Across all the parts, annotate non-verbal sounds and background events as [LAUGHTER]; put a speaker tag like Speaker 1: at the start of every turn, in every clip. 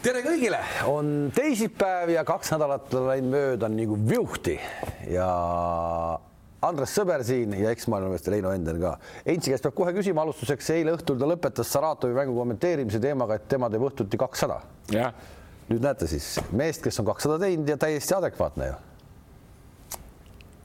Speaker 1: tere kõigile, on teisipäev ja kaks nädalat on läinud mööda nagu viuhti ja Andres Sõber siin ja eksmaailmameister Heino Enden ka. Entsi käest peab kohe küsima. Alustuseks, eile õhtul ta lõpetas Saratovi mängu kommenteerimise teemaga, et tema teeb õhtuti kakssada. nüüd näete siis meest, kes on kakssada teinud ja täiesti adekvaatne ju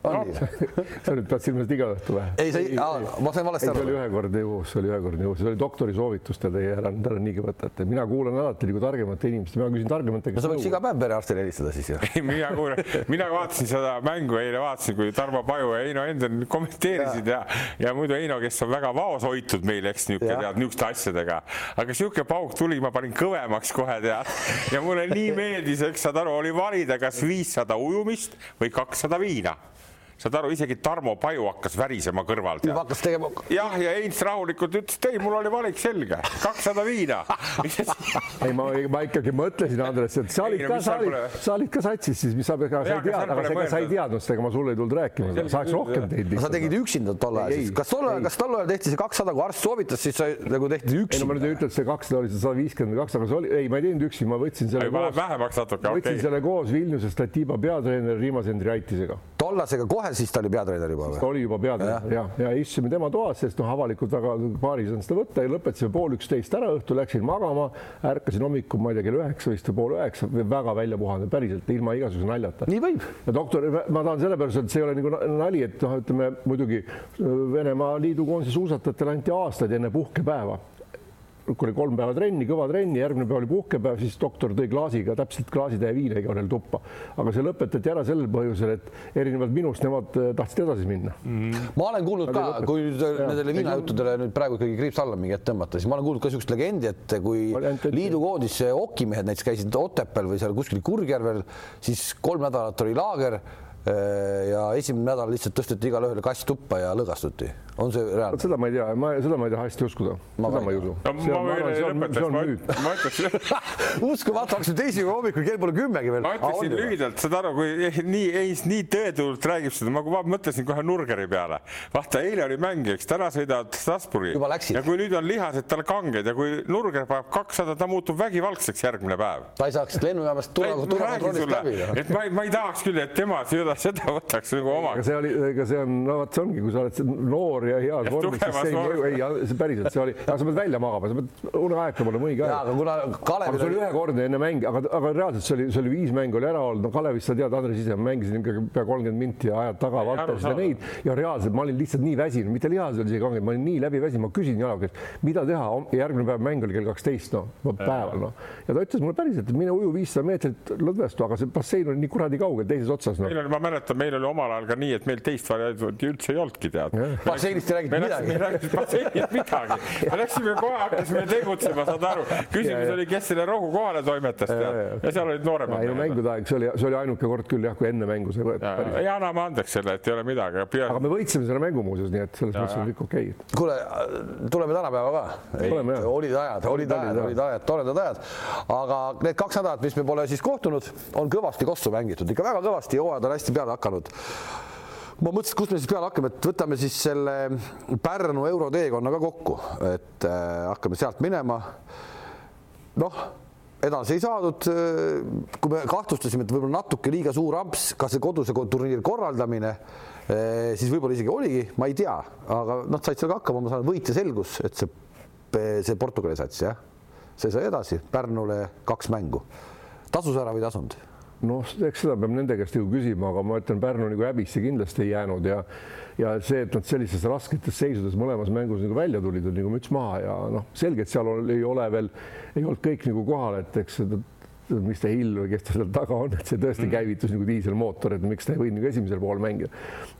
Speaker 2: on nii? sa nüüd pead silmas iga õhtu või?
Speaker 1: ei, see, ma sain valesti
Speaker 2: aru. see oli ühekordne juhus, see oli ühekordne juhus, see oli doktori soovitus, te teie ära, ära niigi võtate. mina kuulan alati nagu targemate inimeste, mina küsin targemate käest.
Speaker 1: no sa võiks iga päev perearstile helistada siis ju.
Speaker 3: ei, mina kuulan, mina vaatasin seda mängu eile, vaatasin, kui Tarmo Paju ja Heino Enden kommenteerisid ja, ja, ja muidu Heino, kes on väga vaos hoitud meil, eks niisugune tead, niisuguste asjadega. aga niisugune pauk tuli, ma panin kõvemaks kohe tead ja mulle nii meeldis, eks saad aru, oli valida, kas viissada ujumist või kakssada viina saad aru, isegi Tarmo Paju hakkas värisema kõrvalt.
Speaker 1: juba hakkas tegema.
Speaker 3: jah, ja Heinz rahulikult ütles, et ei, mul oli valik selge, kakssada viina [LAUGHS]
Speaker 2: ei, ma, ma ikkagi mõtlesin, Andres, et sa olid ei, ka, sa olid, sa olid ka satsis siis, mis sa, sa ei teadnud, aga sa, sa ei teadnud seda, ega ma sulle ei tulnud rääkima, saaks rohkem teinud.
Speaker 1: sa tegid üksinda tol ajal siis, kas tol ajal, kas tol ajal tehti see kakssada, kui arst soovitas, siis sa nagu tehti üksinda?
Speaker 2: ei no ma nüüd ei ütle, et see kakssada oli see sada viiskümmend kaks, aga see oli, ei, ma ei teinud üksi, ma võtsin selle
Speaker 3: koos, vähemaks natuke,
Speaker 2: okei. võtsin selle koos Vilniusest Atiba peatreeneri Rimas Endriaitisega.
Speaker 1: Tollasega kohe siis ta oli peatreener juba
Speaker 2: või? ta oli juba peatreener ja, ja, ja istusime tema toas, sest noh, avalikult väga baaris on seda võtta ja lõpetasime pool üksteist ära õhtul, läksin magama, ärkasin hommikul, ma ei tea, kell üheksa vist või pool üheksa, väga välja puhanud, päriselt ilma igasuguse naljata.
Speaker 1: nii võib.
Speaker 2: ja doktor, ma tahan sellepärast, et see ei ole nagu nali, et noh, ütleme muidugi Venemaa liidukoondise suusatajatele anti aastaid enne puhkepäeva kui oli kolm päeva trenni, kõva trenni, järgmine päev oli puhkepäev, siis doktor tõi klaasiga, täpselt klaasitäie viina iga neil tuppa. aga see lõpetati ära sellel põhjusel, et erinevalt minust nemad äh, tahtsid edasi minna mm.
Speaker 1: -hmm. ma olen kuulnud ka, kui nüüd nendele viinajuttudele nüüd praegu ikkagi kriips alla mingi ette tõmmata, siis ma olen kuulnud ka niisugust legendi, et kui liidukoondis okimehed näiteks käisid Otepääl või seal kuskil Kurgjärvel, siis kolm nädalat oli laager Äh, ja esimene nädal lihtsalt tõsteti igale ühele kass tuppa ja lõõgastuti. On see reaalne?
Speaker 2: seda ma ei tea, ma seda ma ei taha hästi uskuda. seda ma ei usu.
Speaker 3: ma ütlesin, [LAUGHS]
Speaker 1: uskumatu, hakkasin teisipäeva hommikul kell pole kümmegi veel.
Speaker 3: ma ütlesin lühidalt, saad aru, kui nii, ei, nii tõetulult räägib seda, ma mõtlesin kohe Nurgeri peale. vaata, eile oli mäng, eks täna sõidavad Strasbourgi ja kui nüüd on lihased tal kanged ja kui Nurger paneb kakssada, ta muutub vägivaldseks järgmine päev.
Speaker 1: ta ei saaks lennujaamast turvakontrollist läbi.
Speaker 3: et ma, ma ei tahaks küll, et tema seda seda võtaks nagu omaks.
Speaker 2: see oli, ega see on, no vot see ongi, kui sa oled noor ja heas vormis, siis see ei mõju, ei, see päriselt, see oli, sa pead välja magama, sa pead uneaega mulle mõni ka.
Speaker 1: aga kuna Kalev.
Speaker 2: see oli ühekordne enne mänge, aga, aga reaalselt see oli, see oli viis mängu oli ära olnud, no Kalevist sa tead, Andres ise, ma mängisin ikkagi pea kolmkümmend minti ja ajad taga Valteris ja neid ja reaalselt ma olin lihtsalt nii väsinud, mitte lihased olid isegi kanged, ma olin nii läbi väsinud, ma küsin Jalaga, et mida teha, järgmine päev mäng oli kell kaksteist, noh, päeval, noh. ja ta ütles mulle päriselt, et mine uju viissada meetrit lõdvestu, aga see bassein oli nii kuradi kaugel teises otsas no
Speaker 3: mäletan, meil oli omal ajal ka nii, et meil teist varianti üldse ei olnudki tead.
Speaker 1: Basseinist ei räägitud midagi.
Speaker 3: me rääkisime basseinist midagi, me läksime kohe, hakkasime tegutsema, saad aru. küsimus oli, kes selle rohu kohale toimetas tead ja seal olid nooremad.
Speaker 2: ei no mängude aeg, see oli, see oli ainuke kord küll jah, kui enne mängu see
Speaker 3: võeti. ei anname andeks selle, et ei ole midagi.
Speaker 2: aga me võitsime selle mängu muuseas, nii et selles mõttes on kõik okei okay..
Speaker 1: kuule, tuleme tänapäeva ka. olid ajad, olid ajad, olid ajad, toredad ajad. aga need kaks nädalat, mis me pole siis kohtunud, on kõvasti kossu mängitud, ikka väga kõvasti, hooajad on hästi peale hakanud ma mõtlesin, kust me siis peale hakkame, et võtame siis selle Pärnu euroteekonna ka kokku, et äh, hakkame sealt minema. noh, edasi ei saadud. Äh, kui me kahtlustasime, et võib-olla natuke liiga suur amps, ka see koduse turniiri korraldamine, äh, siis võib-olla isegi oligi, ma ei tea, aga noh, said sellega hakkama, ma saan võitja selgus, et see, see Portugali sats jah, see sai edasi Pärnule kaks mängu. tasus ära või ei tasunud?
Speaker 2: Noh, eks seda peab nende käest ju küsima, aga ma ütlen, Pärnu nagu häbisse kindlasti ei jäänud ja ja see, et nad sellistes rasketes seisudes mõlemas mängus nagu välja tulid, on nagu müts maha ja noh, selge, et seal ei ole veel, ei olnud kõik nagu kohal, et eks seda mis ta Hill või kes ta seal taga on, et see tõesti mm. käivitus nagu diiselmootor, et miks ta ei võinud nagu esimesel pool mängida.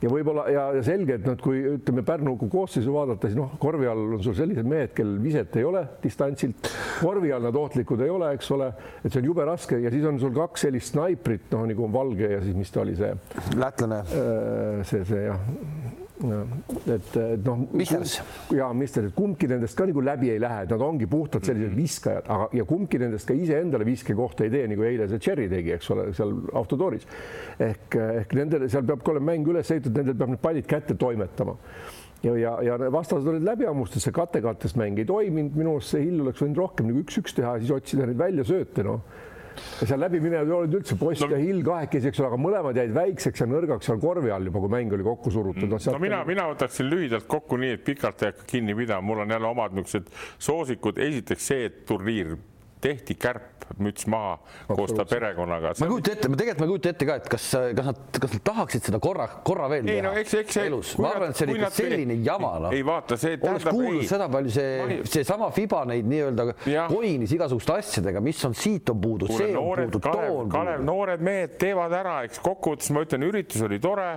Speaker 2: ja võib-olla ja, ja selge, et noh, kui ütleme Pärnu koosseisu vaadata, siis noh, korvi all on sul sellised mehed, kellel viset ei ole distantsilt, korvi all nad ohtlikud ei ole, eks ole, et see on jube raske ja siis on sul kaks sellist snaiprit, noh nagu on Valge ja siis mis ta oli see
Speaker 1: lätlane,
Speaker 2: äh, see, see jah et, et noh,
Speaker 1: Misters
Speaker 2: ja Misters, kumbki nendest ka nagu läbi ei lähe, et nad ongi puhtalt sellised mhm. viskajad, aga ja kumbki nendest ka iseendale viskekohta ei tee, nagu eile see Cherry tegi, eks ole, seal autotooris. ehk, ehk nendel seal peab ka olema mäng üles ehitatud, nendel peab need pallid kätte toimetama ja, ja, ja vastased olid läbi hammustatud, see kate-kattest mäng ei toiminud, minu arust see Hill oleks võinud rohkem nagu üks-üks teha ja siis otsida neid väljasööte, noh ja seal läbiminevad olid üldse poiss no, ja Hill kahekesi, eks ole, aga mõlemad jäid väikseks ja nõrgaks seal korvi all juba, kui mäng oli kokku surutud.
Speaker 3: No,. no mina, mina võtaksin lühidalt kokku nii, et pikalt ei hakka kinni pidama, mul on jälle omad niisugused soosikud, esiteks see, et turniir tehti kärp, müts maha koos ta perekonnaga.
Speaker 1: ma ei kujuta ette, ma tegelikult ma ei kujuta ette ka, et kas, kas nad, kas nad tahaksid seda korra, korra veel
Speaker 3: ei, teha no, eks, eks,
Speaker 1: elus. ma arvan, et see oli ikka selline jama, noh.
Speaker 3: ei vaata, see
Speaker 1: olles kuulnud seda palju see, seesama Fiba neid nii-öelda koinis igasuguste asjadega, mis on, siit on puudu, see on
Speaker 3: noored,
Speaker 1: puudu,
Speaker 3: too on Kalev, puudu. noored mehed teevad ära, eks kokkuvõttes ma ütlen, üritus oli tore.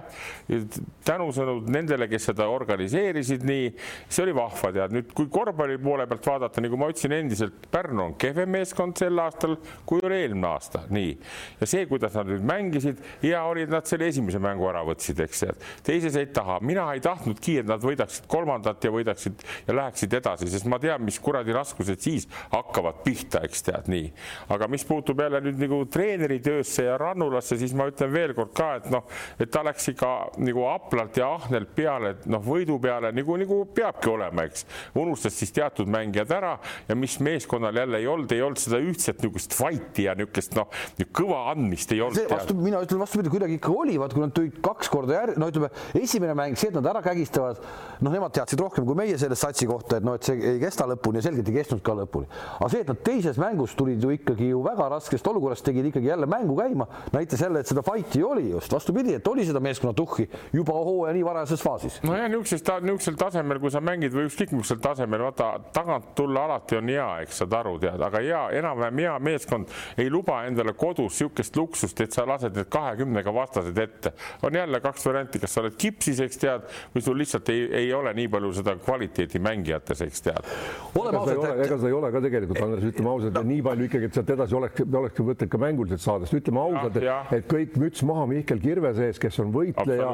Speaker 3: tänusõnud nendele, kes seda organiseerisid, nii see oli vahva, tead nüüd, kui korvpalli poole pealt vaadata, nagu ma ütlesin endiselt, Pärnu on kehvem meeskond sel aastal kui oli eelmine aasta, nii. ja see, kuidas nad nüüd mängisid, hea oli, et nad selle esimese mängu ära võtsid, eks teises jäid taha, mina ei tahtnudki, et nad võidaksid kolmandat ja võidaksid ja läheksid edasi, sest ma tean, mis kuradi raskused siis hakkavad pihta, eks tead nii. aga mis puutub jälle nüüd nagu treeneri töösse ja Rannulasse, siis ma ütlen veel kord ka, et noh, et ta läks ikka nagu haplalt ja ahnelt peale, noh, võidu peale nagu, nagu peabki olema, eks. unustas siis teatud mängijad ära ja mis meeskonnal jälle ei olnud, ei olnud seda ühtset niisugust fight'i ja niisugust noh, kõva andmist ei olnud.
Speaker 1: vastu, mina ütlen vastupidi, kuidagi ikka oli, vaat kui nad tulid kaks korda järg-, no ütleme, esimene mäng, see, et nad ära kägistavad, noh, nemad teadsid rohkem kui meie selle satsi kohta, et noh, et see ei kesta lõpuni ja selgelt ei kestnud ka lõpuni. aga see, et nad teises mängus tulid ju ikkagi ju väga raskest olukorrast, tegid ikkagi jälle mängu käima, näitas jälle, et seda fight'i oli just vastupidi, et oli seda meeskonna tuhhi juba hooaja nii varajases faasis.
Speaker 3: nojah, niisuguses, niisugusel tasemel, kui sa mängid või ükskõik millisel tasemel, vaata tagant tulla alati on hea, eks saad aru, tead, aga hea, enam-vähem hea meeskond ei luba endale kodus niisugust luksust, et sa lased need kahekümnega vastased ette. on jälle kaks varianti, kas sa oled kipsis, eks tead, või sul lihtsalt ei, ei ole nii palju seda kvaliteeti mängijates, eks tead.
Speaker 2: ega seda ei ole, ega seda ei ole ka tegelikult, Andres, ütleme ausalt no., nii palju ikkagi, et sealt edasi oleks, oleks mõtet ka mänguliselt saada, sest ütleme ausalt, et, et kõik müts maha Mihkel Kirves ees, kes on võitleja,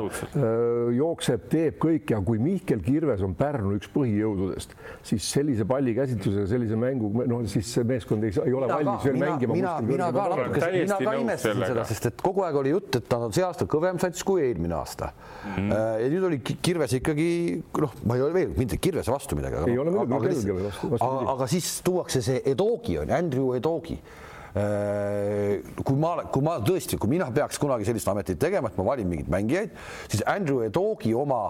Speaker 2: jookseb, teeb kõik ja kui Mihkel Kirves on Pärnu üks põhijõududest, siis sellise pallikäsitlusega, sellise mängu, noh, siis see meeskond ei, ei ole valmis veel
Speaker 1: mina, mängima. mina, mina ka natuke, mina ka imestasin seda, sest et kogu aeg oli jutt, et nad on see aasta kõvem sats kui eelmine aasta mm. -hmm. ja nüüd oli Kirves ikkagi noh, ma ei ole veel mitte Kirvese vastu midagi.
Speaker 2: ei ole muidugi kellelgi vastu,
Speaker 1: vastu. aga, aga siis tuuakse see Edogi on Andrew Edogi äh, kui ma, kui ma tõesti, kui mina peaks kunagi sellist ametit tegema, et ma valin mingeid mängijaid, siis Andrew Edogi oma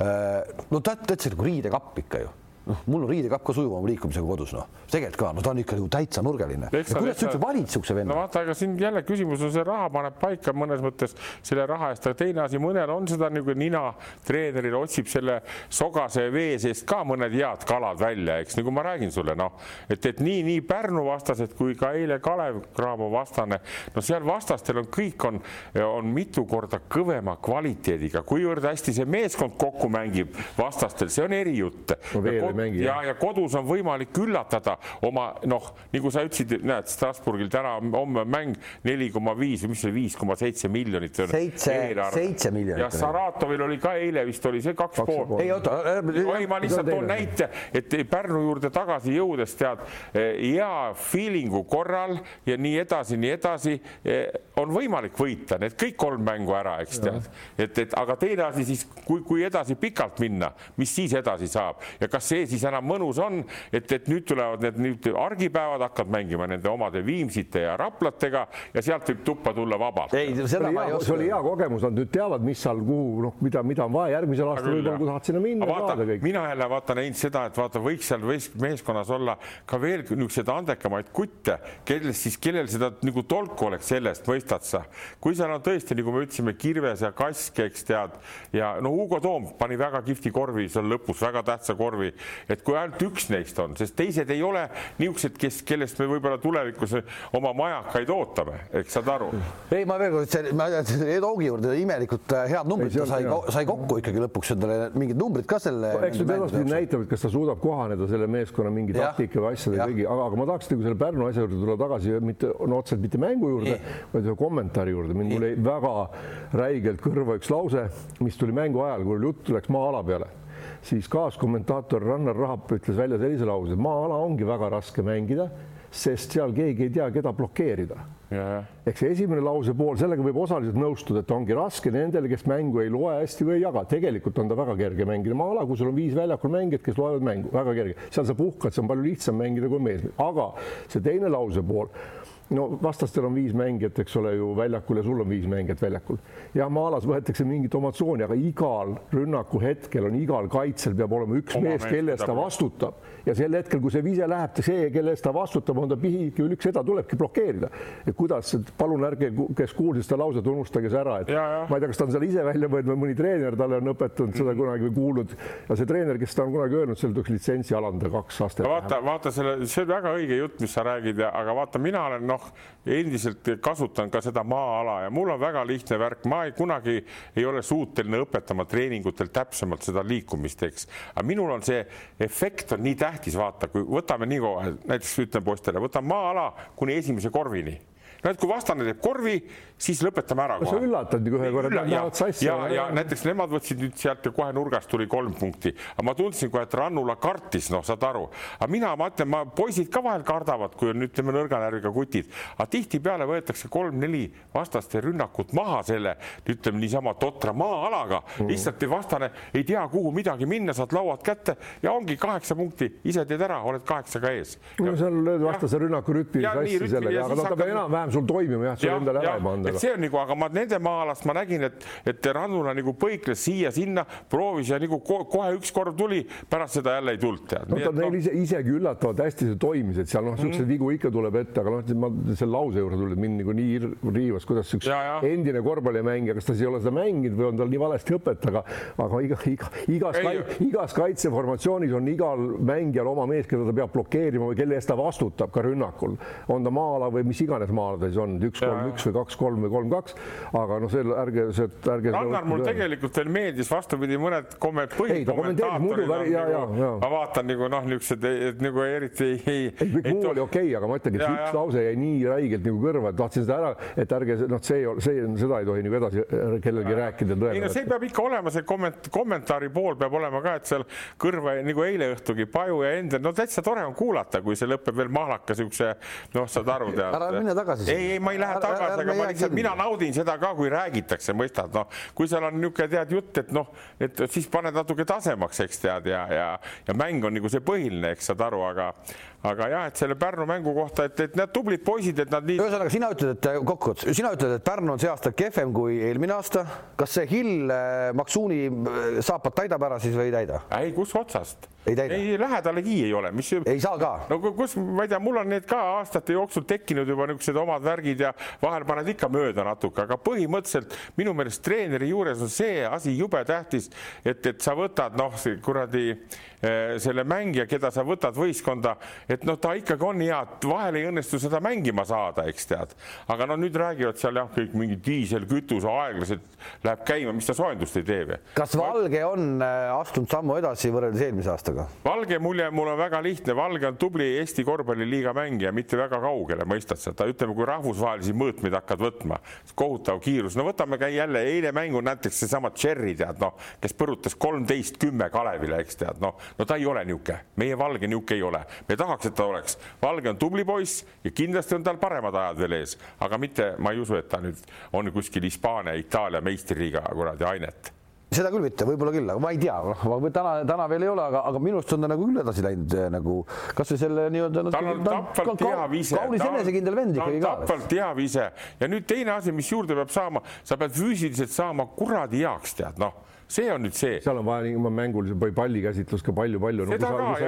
Speaker 1: no ta, ütles nagu riidekapp ikka ju noh, mul on riidekapp ka sujuvam liikumisega kodus, noh, tegelikult ka, no ta on ikka nagu täitsa nurgeline. kuidas sa üldse valid niisuguse venna?
Speaker 3: no vaata, aga siin jälle küsimus on see raha paneb paika mõnes mõttes selle raha eest, aga teine asi, mõnel on seda nagu nina treeneril otsib selle sogase vee seest ka mõned head kalad välja, eks nagu ma räägin sulle, noh, et, et nii, nii Pärnu vastased kui ka eile Kalev Cramo vastane, no seal vastastel on kõik on, on mitu korda kõvema kvaliteediga, kuivõrd hästi see meeskond kokku mängib vastastel, see on erijutt
Speaker 2: no, ei mängi.
Speaker 3: ja, ja kodus on võimalik üllatada oma noh, nagu sa ütlesid, näed Strasbourgil täna homme mäng neli koma viis või mis see viis koma seitse miljonit.
Speaker 1: seitse, seitse miljonit.
Speaker 3: ja Saratovil oli ka eile vist oli see kaks pool.
Speaker 1: ei oota.
Speaker 3: oi, ma lihtsalt toon näite, et Pärnu juurde tagasi jõudes tead hea feeling'u korral ja nii edasi, nii edasi on võimalik võita need kõik kolm mängu ära, eks tead, et, et aga teine asi siis, kui, kui edasi pikalt minna, mis siis edasi saab ja kas see see siis enam mõnus on, et, et nüüd tulevad need nüüd argipäevad, hakkad mängima nende omade Viimsite ja Raplatega ja sealt võib tuppa tulla vabalt.
Speaker 2: ei, seda ma ei oska. see oli hea kogemus, nad nüüd teavad, mis seal, kuhu noh, mida, mida on vaja järgmisel aastal võib-olla, kui tahad sinna minna.
Speaker 3: Vaata, mina jälle vaata näinud seda, et vaata, võiks seal meeskonnas olla ka veel niisuguseid andekamaid kutte, kellest siis, kellel seda nagu tolku oleks sellest, mõistad sa. kui seal on tõesti, nagu me ütlesime, Kirves ja Kask, eks tead, ja no Hugo Toom pani väga kihvti korvi seal lõpus, väga tähtsa korvi et kui ainult üks neist on, sest teised ei ole niisugused, kes, kellest me võib-olla tulevikus oma majakaid ootame, eks saad aru?
Speaker 1: ei, ma veel kord, ma Ed Oogi juurde. Imelikult äh, head numbrid, ta sai, sai kokku ikkagi lõpuks endale mingid numbrid ka selle.
Speaker 2: eks nüüd edaspidi näitab, et kas ta suudab kohaneda selle meeskonna mingi taktika või asjade kõigi, aga, aga ma tahaks nagu selle Pärnu asja juurde tulla tagasi mitte no otseselt mitte mängu juurde, vaid ühe kommentaari juurde. mind tuli väga räigelt kõrva üks lause, mis tuli mängu ajal, kui jutt läks maa-ala peale siis kaaskommentaator Rannar Rahap ütles välja sellise lause, maa-ala ongi väga raske mängida, sest seal keegi ei tea, keda blokeerida. ehk see esimene lause pool, sellega võib osaliselt nõustuda, et ongi raske nendele, kes mängu ei loe hästi või ei jaga, tegelikult on ta väga kerge mängida maa-ala, kui sul on viis väljakul mängijat, kes loevad mängu, väga kerge, seal sa puhkad, see on palju lihtsam mängida kui mees, aga see teine lause pool no vastastel on viis mängijat, eks ole ju väljakul ja sul on viis mängijat väljakul. ja maa-alas võetakse mingit oma tsooni, aga igal rünnaku hetkel on igal kaitsel peab olema üks oma mees, kelle eest ta vastutab ja sel hetkel, kui see vise läheb, see, kelle eest ta vastutab, on ta pihikül üks, seda tulebki blokeerida. et kuidas, palun ärge, kes kuulsid seda lauset, unustage see ära, et ja, ja. ma ei tea, kas ta on selle ise välja mõelnud või mõni treener talle on õpetanud seda kunagi või kuulnud ja see treener, kes ta on kunagi öelnud, selle tuleks litsentsi alandada kaks aastat.
Speaker 3: vaata, vaata selle, see on väga õige jutt, mis sa räägid, aga vaata, mina olen noh, endiselt kasutan ka seda maa-ala ja mul on väga lihtne värk, ma ei kunagi ei ole suuteline õpetama treeningutel täpsemalt seda liikumist, eks, aga minul on see efekt on nii tähtis, vaata, kui võtame nii kaua, näiteks ütlen poistele, võtan maa-ala kuni esimese korvini no et kui vastane teeb korvi, siis lõpetame ära.
Speaker 2: sa üllatad nagu ühe korra,
Speaker 3: nad lähevad sassi. ja, ja, ja näiteks nemad võtsid nüüd sealt ja kohe nurgast tuli kolm punkti, aga ma tundsin kohe, et Rannula kartis, noh, saad aru, aga mina, ma ütlen, ma poisid ka vahel kardavad, kui on ütleme nõrga närviga kutid, aga tihtipeale võetakse kolm-neli vastaste rünnakut maha selle, ütleme niisama totra maa-alaga mm, lihtsalt vastane ei tea, kuhu midagi minna, saad lauad kätte ja ongi kaheksa punkti, ise teed ära, oled kaheksaga ees.
Speaker 2: no seal lööd vastase rünnaku rütmi sassi sellega, aga no ta peab enam-vähem sul toimima jah, sul endale ära ei panda
Speaker 3: see on nagu, aga ma nende maa-alast ma nägin, et, et Rannula nagu põikles siia-sinna, proovis ja nagu kohe üks kord tuli, pärast seda jälle ei tulnud.
Speaker 2: no ta neil ise, isegi üllatavalt hästi see toimis, et seal noh, niisuguseid mm. vigu ikka tuleb ette, aga noh, ma selle lause juurde tulin, mind nagu nii riivas, kuidas üks ja, ja. endine korvpallimängija, kas ta siis ei ole seda mänginud või on tal nii valesti õpet, aga, aga iga, iga, igas, igas kaitseformatsioonis on igal mängijal oma mees, keda ta peab blokeerima või kelle eest ta vastutab ka rünnakul, on ta maa-ala või mis iganes maa-ala ta siis on, üks, kolm, üks või kaks, kolm või kolm, kaks, aga noh, see ärge, see ärge.
Speaker 3: Ragnar, mul tegelikult veel meeldis vastupidi mõned komment-, põhikommentaatorid. ma vaatan nagu noh, niisugused, et nagu eriti ei,
Speaker 2: ei. kõik muu oli okei aga ma ütlengi, et üks lause jäi nii räigelt nagu kõrva, et tahtsin seda ära, et ärge noh, see, see, seda ei tohi nagu edasi kellelgi rääkida.
Speaker 3: ei no see peab ikka olema, see komment-, kommentaari pool peab olema ka, et seal kõrva nagu eile õhtugi Paju ja Endel, no täitsa tore on kuulata, kui see lõpeb veel mahlaka siukse, noh, saad aru tead.
Speaker 1: ära mine tagasi.
Speaker 3: Ei, ei, ma ei lähe tagasi, aga ma lihtsalt mina naudin seda ka, kui räägitakse, mõistad, noh, kui seal on niisugune tead jutt, et noh, et siis paned natuke tasemaks, eks tead ja, ja, ja mäng on nagu see põhiline, eks saad aru, aga aga jah, et selle Pärnu mängu kohta, et, et need tublid poisid, et nad nii.
Speaker 1: ühesõnaga, sina ütled, et kokkuvõttes, sina ütled, et Pärnu on see aasta kehvem kui eelmine aasta. kas see Hill äh, Maksuuni äh, saapad täidab ära siis või ei täida?
Speaker 3: ei, kus otsast
Speaker 1: ei täida?
Speaker 3: ei, lähedalegi ei ole, mis.
Speaker 1: ei saa ka?
Speaker 3: no kus, ma ei tea, mul on need ka aastate jooksul tekkinud juba niisugused omad värgid ja vahel paned ikka mööda natuke, aga põhimõtteliselt minu meelest treeneri juures on see asi jube tähtis, et, et sa võtad noh, kuradi Eh, selle mängija, keda sa võtad võistkonda, et noh, ta ikkagi on hea, et vahel ei õnnestu seda mängima saada, eks tead. aga no nüüd räägivad seal jah, kõik mingi diiselkütus aeglaselt läheb käima, mis ta soojendust ei tee või?
Speaker 1: kas Valge on eh, astunud sammu edasi võrreldes eelmise aastaga?
Speaker 3: Valge mulje, mul on väga lihtne, Valge on tubli Eesti korvpalliliiga mängija, mitte väga kaugele, mõistad sa, ta ütleme, kui rahvusvahelisi mõõtmeid hakkad võtma, kohutav kiirus, no võtame ka jälle eile mängu näiteks seesama Cherry tead noh, kes põrutas kolmteist kümme Kalevile, eks tead noh, no ta ei ole niisugune, meie Valge niisugune ei ole, me tahaks, et ta oleks. Valge on tubli poiss ja kindlasti on tal paremad ajad veel ees, aga mitte, ma ei usu, et ta nüüd on kuskil Hispaania, Itaalia meistriliiga kuradi ainet
Speaker 1: seda küll mitte, võib-olla küll, aga ma ei tea, noh, täna, täna veel ei ole, aga, aga minu arust on ta nagu küll edasi läinud eh, nagu kasvõi selle nii-öelda no,.
Speaker 3: tal on tapvalt hea vise.
Speaker 1: kaunis enesekindel vend ikkagi
Speaker 3: ka. tapvalt hea vise ja nüüd teine asi, mis juurde peab saama, sa pead füüsiliselt saama kuradi heaks, tead noh see on nüüd see.
Speaker 2: seal on vaja nii mängul või pallikäsitlus ka palju-palju no,.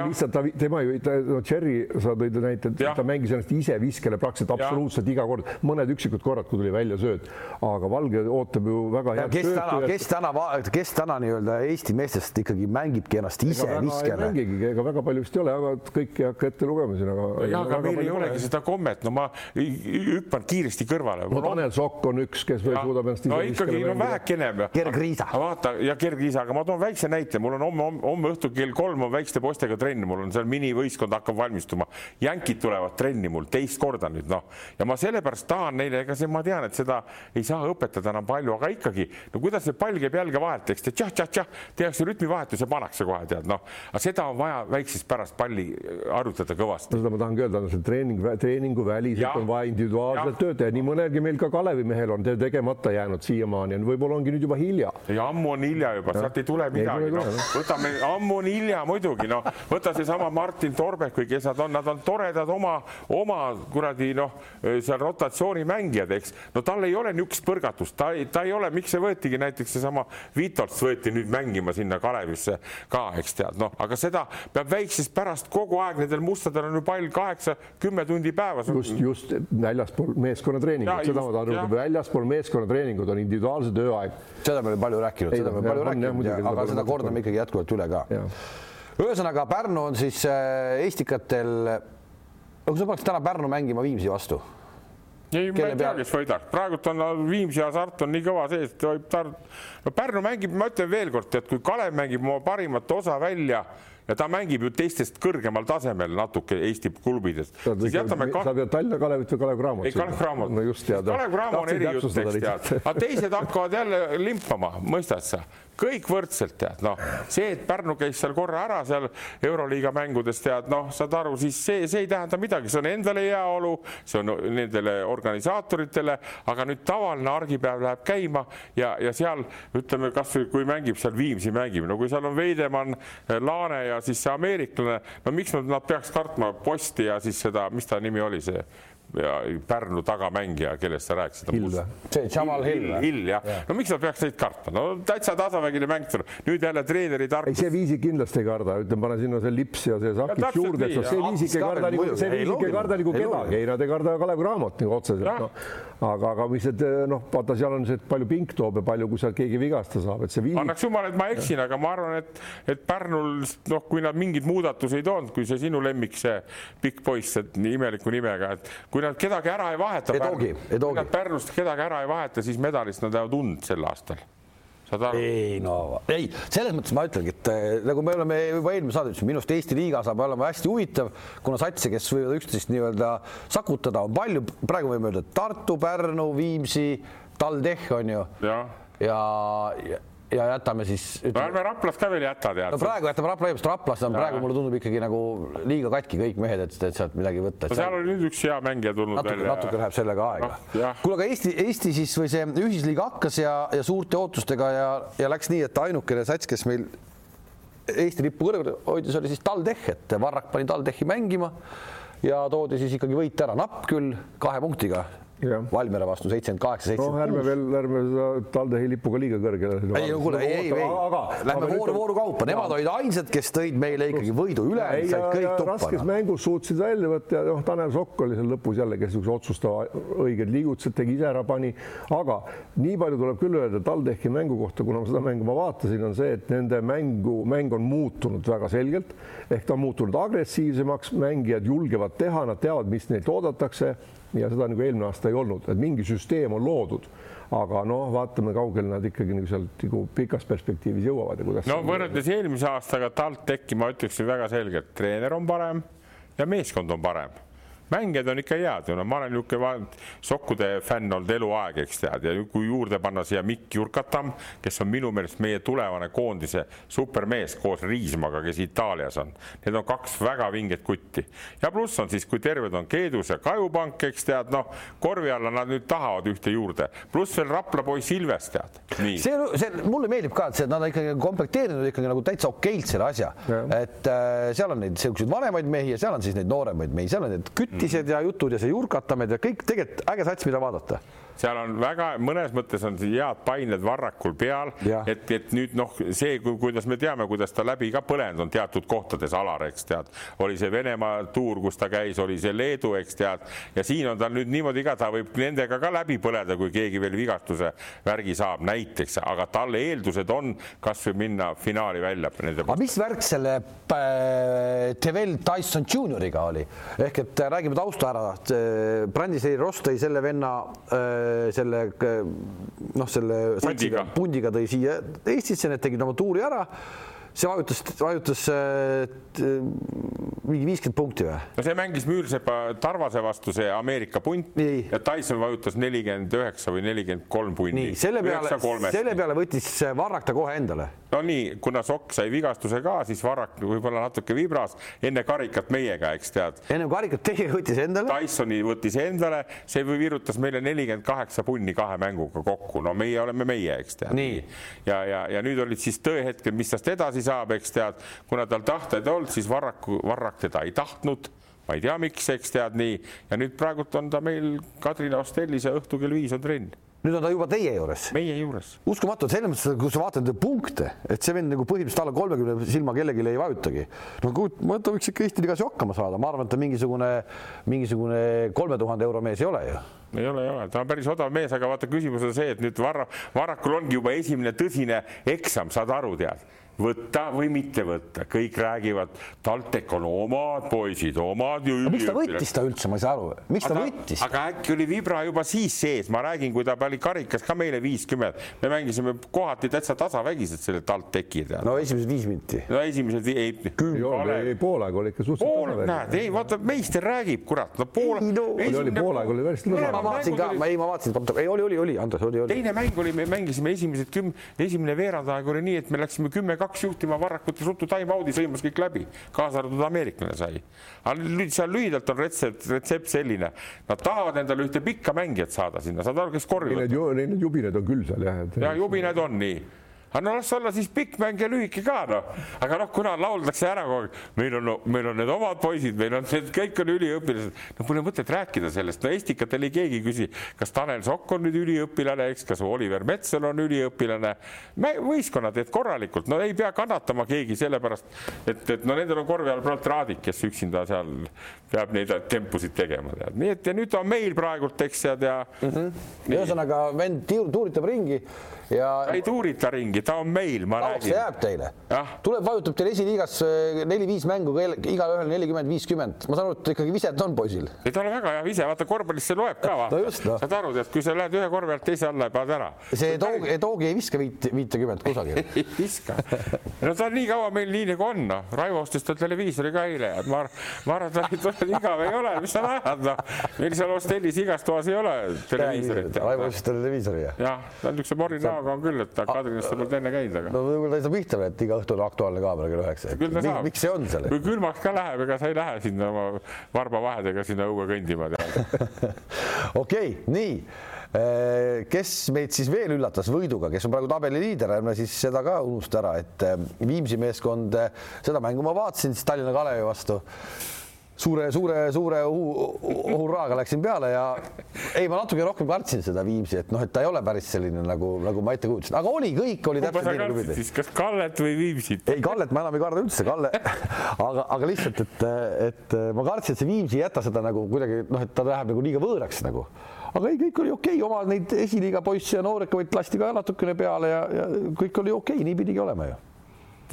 Speaker 2: lihtsalt ta, tema ju, no Cherry, sa tõid näite, ta mängis ennast ise viskele praktiliselt absoluutselt iga kord, mõned üksikud korrad, kui tuli välja sööt, aga Valge ootab ju väga head
Speaker 1: kes täna, kes täna, kes täna nii-öelda Eesti meestest ikkagi mängibki ennast ise viskele?
Speaker 2: ei mängigi, ega väga palju vist ei ole, aga kõike ei hakka ette lugema siin, aga.
Speaker 3: jah, aga meil ei olegi seda kommet, no ma hüppan kiiresti kõrvale.
Speaker 2: no Tanel Sokk on üks, kes või suudab ennast ise
Speaker 3: no ikkagi, no vähekene.
Speaker 1: Gerg Riisa.
Speaker 3: vaata ja ja kergkiisa, aga ma toon väikse näite, mul on homme, homme õhtul kell kolm on väikeste poistega trenn, mul on seal minivõistkond hakkab valmistuma. jänkid tulevad trenni mul teist korda nüüd noh, ja ma sellepärast tahan neile, ega see, ma tean, et seda ei saa õpetada enam palju, aga ikkagi, no kuidas see pall käib jalge vahelt, eks tšah-tšah-tšah, tehakse rütmivahetus ja pannakse kohe tead noh, aga seda on vaja väiksest pärast palli harjutada kõvasti.
Speaker 2: seda ma tahangi öelda, see treening, treeningu väliselt on vaja individuaalselt töötada ja nii mõnelgi meil ka Kalevi mehel on tegemata jäänud siiamaani, võib-olla ongi nüüd juba hilja.
Speaker 3: ja ammu on hilja juba, sealt ei tule midagi, noh, võtame, ammu on hilja muidugi, noh, võta seesama Martin Torbek või kes nad on, nad on toredad oma, oma kuradi noh, seal rotatsioonimängijad, eks, no tal ei ole niisugust põrgatust, ta ei, ta ei ole, miks see võetigi näiteks seesama Vitots võeti nüüd mängima sinna Kalevisse ka, eks tead, noh, aga seda peab väiksest pärast kogu aeg, nendel mustadel on ju pall kaheksa-kümme tundi päevas.
Speaker 2: just, just väljaspool meeskonnatreeningut, seda ma tahan öelda, väljaspool meeskonnatreeningut on individuaalse tööaeg.
Speaker 1: seda me oleme palju rääkinud, seda me oleme palju rääkinud, aga seda kordame ikkagi jätkuvalt üle ka. ühesõnaga Pärnu on siis Eestikatel, kui sa paneks täna Pärnu mängima Viimsi vastu?
Speaker 3: Ei, ma ei tea, kes võidaks, praegult on Viimsi hasart on nii kõva sees, et võib tar-, no Pärnu mängib, ma ütlen veelkord, et kui Kalev mängib oma parimat osa välja ja ta mängib ju teistest kõrgemal tasemel natuke Eesti klubidest.
Speaker 2: Sa pead Tallinna Kalevit või Kalev Cramot?
Speaker 3: ei, Kalev Cramot.
Speaker 2: no just tead.
Speaker 3: Kalev Cramo on erijutt, eks tead, aga teised hakkavad jälle limpama, mõistad sa kõik võrdselt tead, noh, see, et Pärnu käis seal korra ära seal Euroliiga mängudes tead, noh, saad aru, siis see, see ei tähenda midagi, see on endale heaolu, see on nendele organisaatoritele, aga nüüd tavaline argipäev läheb käima ja, ja seal ütleme, kasvõi kui mängib seal Viimsi mängib, no kui seal on Veidemann, Laane ja siis see ameeriklane, no miks nad, nad peaks kartma posti ja siis seda, mis ta nimi oli, see ja Pärnu tagamängija, kellest sa rääkisid.
Speaker 1: See Jamal Hill.
Speaker 3: Hill jah ja., no miks nad peaks neid kartma, no täitsa tasavägine mäng tuleb, nüüd jälle treeneri tarkus.
Speaker 2: ei, see viisik kindlasti ei karda, ütleme, pane sinna see lips ja see sakis juurde, et see viisik ei karda nagu, see viisik ei karda nagu kedagi, ei nad ei karda Kalev Cramot nagu otseselt. Aga, aga mis need noh, vaata, seal on see, et palju pink toob ja palju, kui seal keegi vigastada saab, et see viisik.
Speaker 3: annaks jumal, et ma eksin, aga ma arvan, et, et Pärnul noh, kui nad mingeid muudatusi ei toonud, kui see sinu lemmik, see pikk poiss, et nii imeliku nimega, et kui nad kedagi ära ei vaheta, kui nad Pärnust kedagi ära ei vaheta, siis medalist nad jäävad und sel aastal
Speaker 1: ei no ei, selles mõttes ma ütlengi, et äh, nagu me oleme juba eelmine saade ütlesime, minu arust Eesti liiga saab olema hästi huvitav, kuna satse, kes võivad üksteist nii-öelda sakutada, on palju, praegu võime öelda Tartu, Pärnu, Viimsi, TalTech on ju. ja, ja, ja ja jätame siis
Speaker 3: ütleme.... no ärme Raplat ka veel jäta, tead.
Speaker 1: no praegu jätame Rapla eemast, Raplas on ja. praegu mulle tundub ikkagi nagu liiga katki kõik mehed, et, et sealt midagi võtta.
Speaker 3: no seal oli nüüd üks hea mängija tulnud
Speaker 1: natuke, välja. natuke läheb sellega aega no,. kuule, aga Eesti, Eesti siis või see ühisliiga hakkas ja, ja suurte ootustega ja, ja läks nii, et ainukene sats, kes meil Eesti lippu kõrgel hoidis, oli siis TalTech, et Varrak pani TalTechi mängima ja toodi siis ikkagi võit ära, napp küll kahe punktiga Valmiera vastu seitsekümmend kaheksa, seitsekümmend
Speaker 2: kuus. ärme veel, ärme seda TalTechi lippu ka liiga kõrgele.
Speaker 1: ei no kuule, ei, ei, ei, lähme vooru, vooru kaupa, nemad olid ainsad, kes tõid meile ikkagi võidu üle, said kõik tuppa.
Speaker 2: raskes mängus suutsid välja võtta ja noh, Tanel Sokk oli seal lõpus jälle, kes niisuguse otsustava õiged liigutused tegi ise ära, pani. aga nii palju tuleb küll öelda TalTechi mängu kohta, kuna ma seda mängu ma vaatasin, on see, et nende mängu, mäng on muutunud väga selgelt ehk ta on muutunud agressiivsemaks, mängijad julgevad teha, nad teavad, mis neilt oodatakse ja seda nagu eelmine aasta ei olnud, et mingi süsteem on loodud aga noh, vaatame, kaugele nad ikkagi nagu sealt nagu pikas perspektiivis jõuavad ja kuidas.
Speaker 3: no võrreldes eelmise aastaga TalTechi ma ütleksin väga selgelt, treener on parem ja meeskond on parem mängijad on ikka head ju, no ma olen niisugune sokkude fänn olnud eluaeg, eks tead, ja kui juurde panna siia Mikk Jurkatam, kes on minu meelest meie tulevane koondise supermees koos Riismaga, kes Itaalias on. Need on kaks väga vinget kutti. Ja pluss on siis, kui terved on Keedus ja Kajupank, eks tead, noh, korvi alla nad nüüd tahavad ühte juurde, pluss veel Rapla poiss Ilves tead.
Speaker 1: see, see mulle meeldib ka, et see, nad on ikkagi komplekteerinud ikkagi nagu täitsa okeilt selle asja, et äh, seal on neid niisuguseid vanemaid mehi ja seal on siis neid nooremaid mehi, seal on need kütt jutised ja jutud ja see Jurkatamed ja kõik tegelikult äge sats, mida vaadata
Speaker 3: seal on väga, mõnes mõttes on head pained Varrakul peal, et, et nüüd noh, see, kuidas me teame, kuidas ta läbi ka põlenud on teatud kohtades, Alar, eks tead, oli see Venemaa tuur, kus ta käis, oli see Leedu, eks tead, ja siin on tal nüüd niimoodi ka, ta võib nendega ka läbi põleda, kui keegi veel vigastuse värgi saab näiteks, aga tal eeldused on kasvõi minna finaali välja.
Speaker 1: aga mis värk selle äh, Tevel Tyson Junioriga oli, ehk et räägi räägime tausta ära. Brandisei Ross tõi selle venna selle noh, selle pundiga, pundiga tõi siia. Eestisse, need tegid oma tuuri ära see vajutas, vajutas äh, mingi viiskümmend punkti või?
Speaker 3: no see mängis Müürsepa Tarvase vastu, see Ameerika punt nii. ja Tyson vajutas nelikümmend üheksa või nelikümmend kolm punni.
Speaker 1: selle peale, selle peale võttis Varrak ta kohe endale.
Speaker 3: no nii, kuna Sokk sai vigastuse ka, siis Varrak võib-olla natuke vibras enne karikat meiega, eks tead.
Speaker 1: enne karikat teiega võttis endale?
Speaker 3: Tysoni võttis endale, see virutas meile nelikümmend kaheksa punni kahe mänguga kokku, no meie oleme meie, eks tead. ja, ja, ja nüüd olid siis tõehetked, mis tast edasi saab, eks tead, kuna tal tahteid olnud, siis Varraku, Varrak teda ei tahtnud. Ma ei tea, miks, eks tead nii. Ja nüüd praegult on ta meil Kadrina hostellis ja õhtul kell viis on trenn.
Speaker 1: Nüüd on ta juba teie juures.
Speaker 3: meie juures.
Speaker 1: uskumatu, selles mõttes, kui sa vaatad punkte, et see vend nagu põhimõtteliselt alla kolmekümne silma kellelegi ei vajutagi. no ma, ta võiks ikka Eesti liigas ju hakkama saada, ma arvan, et ta mingisugune, mingisugune kolme tuhande euro mees ei ole ju.
Speaker 3: Ei ole, ei ole, ta on päris odav mees, aga vaata, küsimus on see, et nüüd Varra, Varrakul ongi juba esimene tõsine eksam, saad aru, tead võtta või mitte võtta, kõik räägivad, TalTech on omad poisid, omad
Speaker 1: miks ta võttis ta üldse, ma ei saa aru, miks ta aga, võttis?
Speaker 3: aga äkki oli Vibra juba siis sees, ma räägin, kui ta oli karikas ka meile viiskümmend, me mängisime kohati täitsa tasavägised selle TalTechi.
Speaker 1: no esimesed viis minti.
Speaker 3: no esimesed
Speaker 2: ei. ei, pool aega oli ikka suhteliselt
Speaker 3: tasavägi. näed, ei vaata, meister räägib, kurat, no pool.
Speaker 2: ei no oli, oli pool aega oli päris
Speaker 1: ma vaatasin ka, ei ma vaatasin, ei oli, oli, oli, Andres, oli, oli.
Speaker 3: teine mäng oli, me mängisime esimesed küm-, esimene veerand aeg oli nii, et me läksime kümme-kaks juhtima Varrak Marrakut ruttu time-out'i sõimas kõik läbi, kaasa arvatud ameeriklane sai. aga nüüd seal lühidalt on retsept, retsept selline, nad tahavad endale ühte pikka mängijat saada sinna, saad aru, kes korvi
Speaker 2: võtab. Neid jubinaid on küll seal jah.
Speaker 3: ja jubinaid on nii aga no las olla siis pikk mäng ja lühike ka noh, aga noh, kuna lauldakse ära kogu aeg, meil on, meil on need omad poisid, meil on need kõik on üliõpilased, no pole mõtet rääkida sellest, no Estikatel ei keegi küsi, kas Tanel Sokk on nüüd üliõpilane, eks, kas Oliver Metsal on üliõpilane. võistkonna teed korralikult, no ei pea kannatama keegi sellepärast, et, et no nendel on korvi all praegu Raadik, kes üksinda seal peab neid tempusid tegema, tead, nii et ja nüüd on meil praegult, eks tead ja mm.
Speaker 1: -hmm. ühesõnaga vend tuuritab ringi ja.
Speaker 3: ei tuurita ringi, ta on meil, ma
Speaker 1: räägin. see jääb teile. tuleb, vajutab teil esiliigas äh, neli-viis mängu, igaühel nelikümmend, viiskümmend. ma saan aru, et ikkagi viset on poisil.
Speaker 3: ei, tal on väga hea vise, vaata korvpallis see loeb ka.
Speaker 1: no just, no.
Speaker 3: saad aru, tead, kui sa lähed ühe korvi alt teise alla ja paned ära.
Speaker 1: see toogi, toogi ei viska viit, viitekümmet kusagil [LAUGHS]
Speaker 3: ei viska. no ta on nii kaua meil nii nagu on, noh. Raivo ostis tal televiisori ka eile, et ma, ma arvan, et tal igav ei ole, mis sa näed, noh. meil seal hostellis igas toas ei ole televiisorit.
Speaker 1: Raivo ostis televiisori,
Speaker 3: jah? jah, ta on niisuguse morni näoga on küll, et ta Kadriorus sa polnud enne käinud, aga.
Speaker 1: no võib-olla ta ei saa pihta veel, et iga õhtu on Aktuaalne kaamera kell üheksa. miks see on seal?
Speaker 3: kui külmaks ka läheb, ega sa ei lähe sinna oma varbavahedega sinna õue kõndima [LAUGHS]
Speaker 1: okei, nii äh, kes meid siis veel üllatas võiduga, kes on praegu tabeli liider, ärme siis seda ka unusta ära, et äh, Viimsi meeskond, äh, seda mängu ma vaatasin siis Tallinna Kalevi vastu suure-suure-suure hurraaga läksin peale ja ei, ma natuke rohkem kartsin seda Viimsi, et noh, et ta ei ole päris selline nagu, nagu ma ette kujutasin, aga oli, kõik oli täpselt
Speaker 3: nii nagu pidi. kas Kallet või Viimsit?
Speaker 1: ei, Kallet ma enam ei karda üldse, Kalle, [LAUGHS] aga, aga lihtsalt, et, et ma kartsin, et see Viimsi ei jäta seda nagu kuidagi noh, et ta läheb nagu liiga võõraks nagu aga ei, kõik oli okei okay., oma neid esiliiga poisse ja noorekaid lasti ka natukene peale ja, ja kõik oli okei okay,, nii pidigi olema ju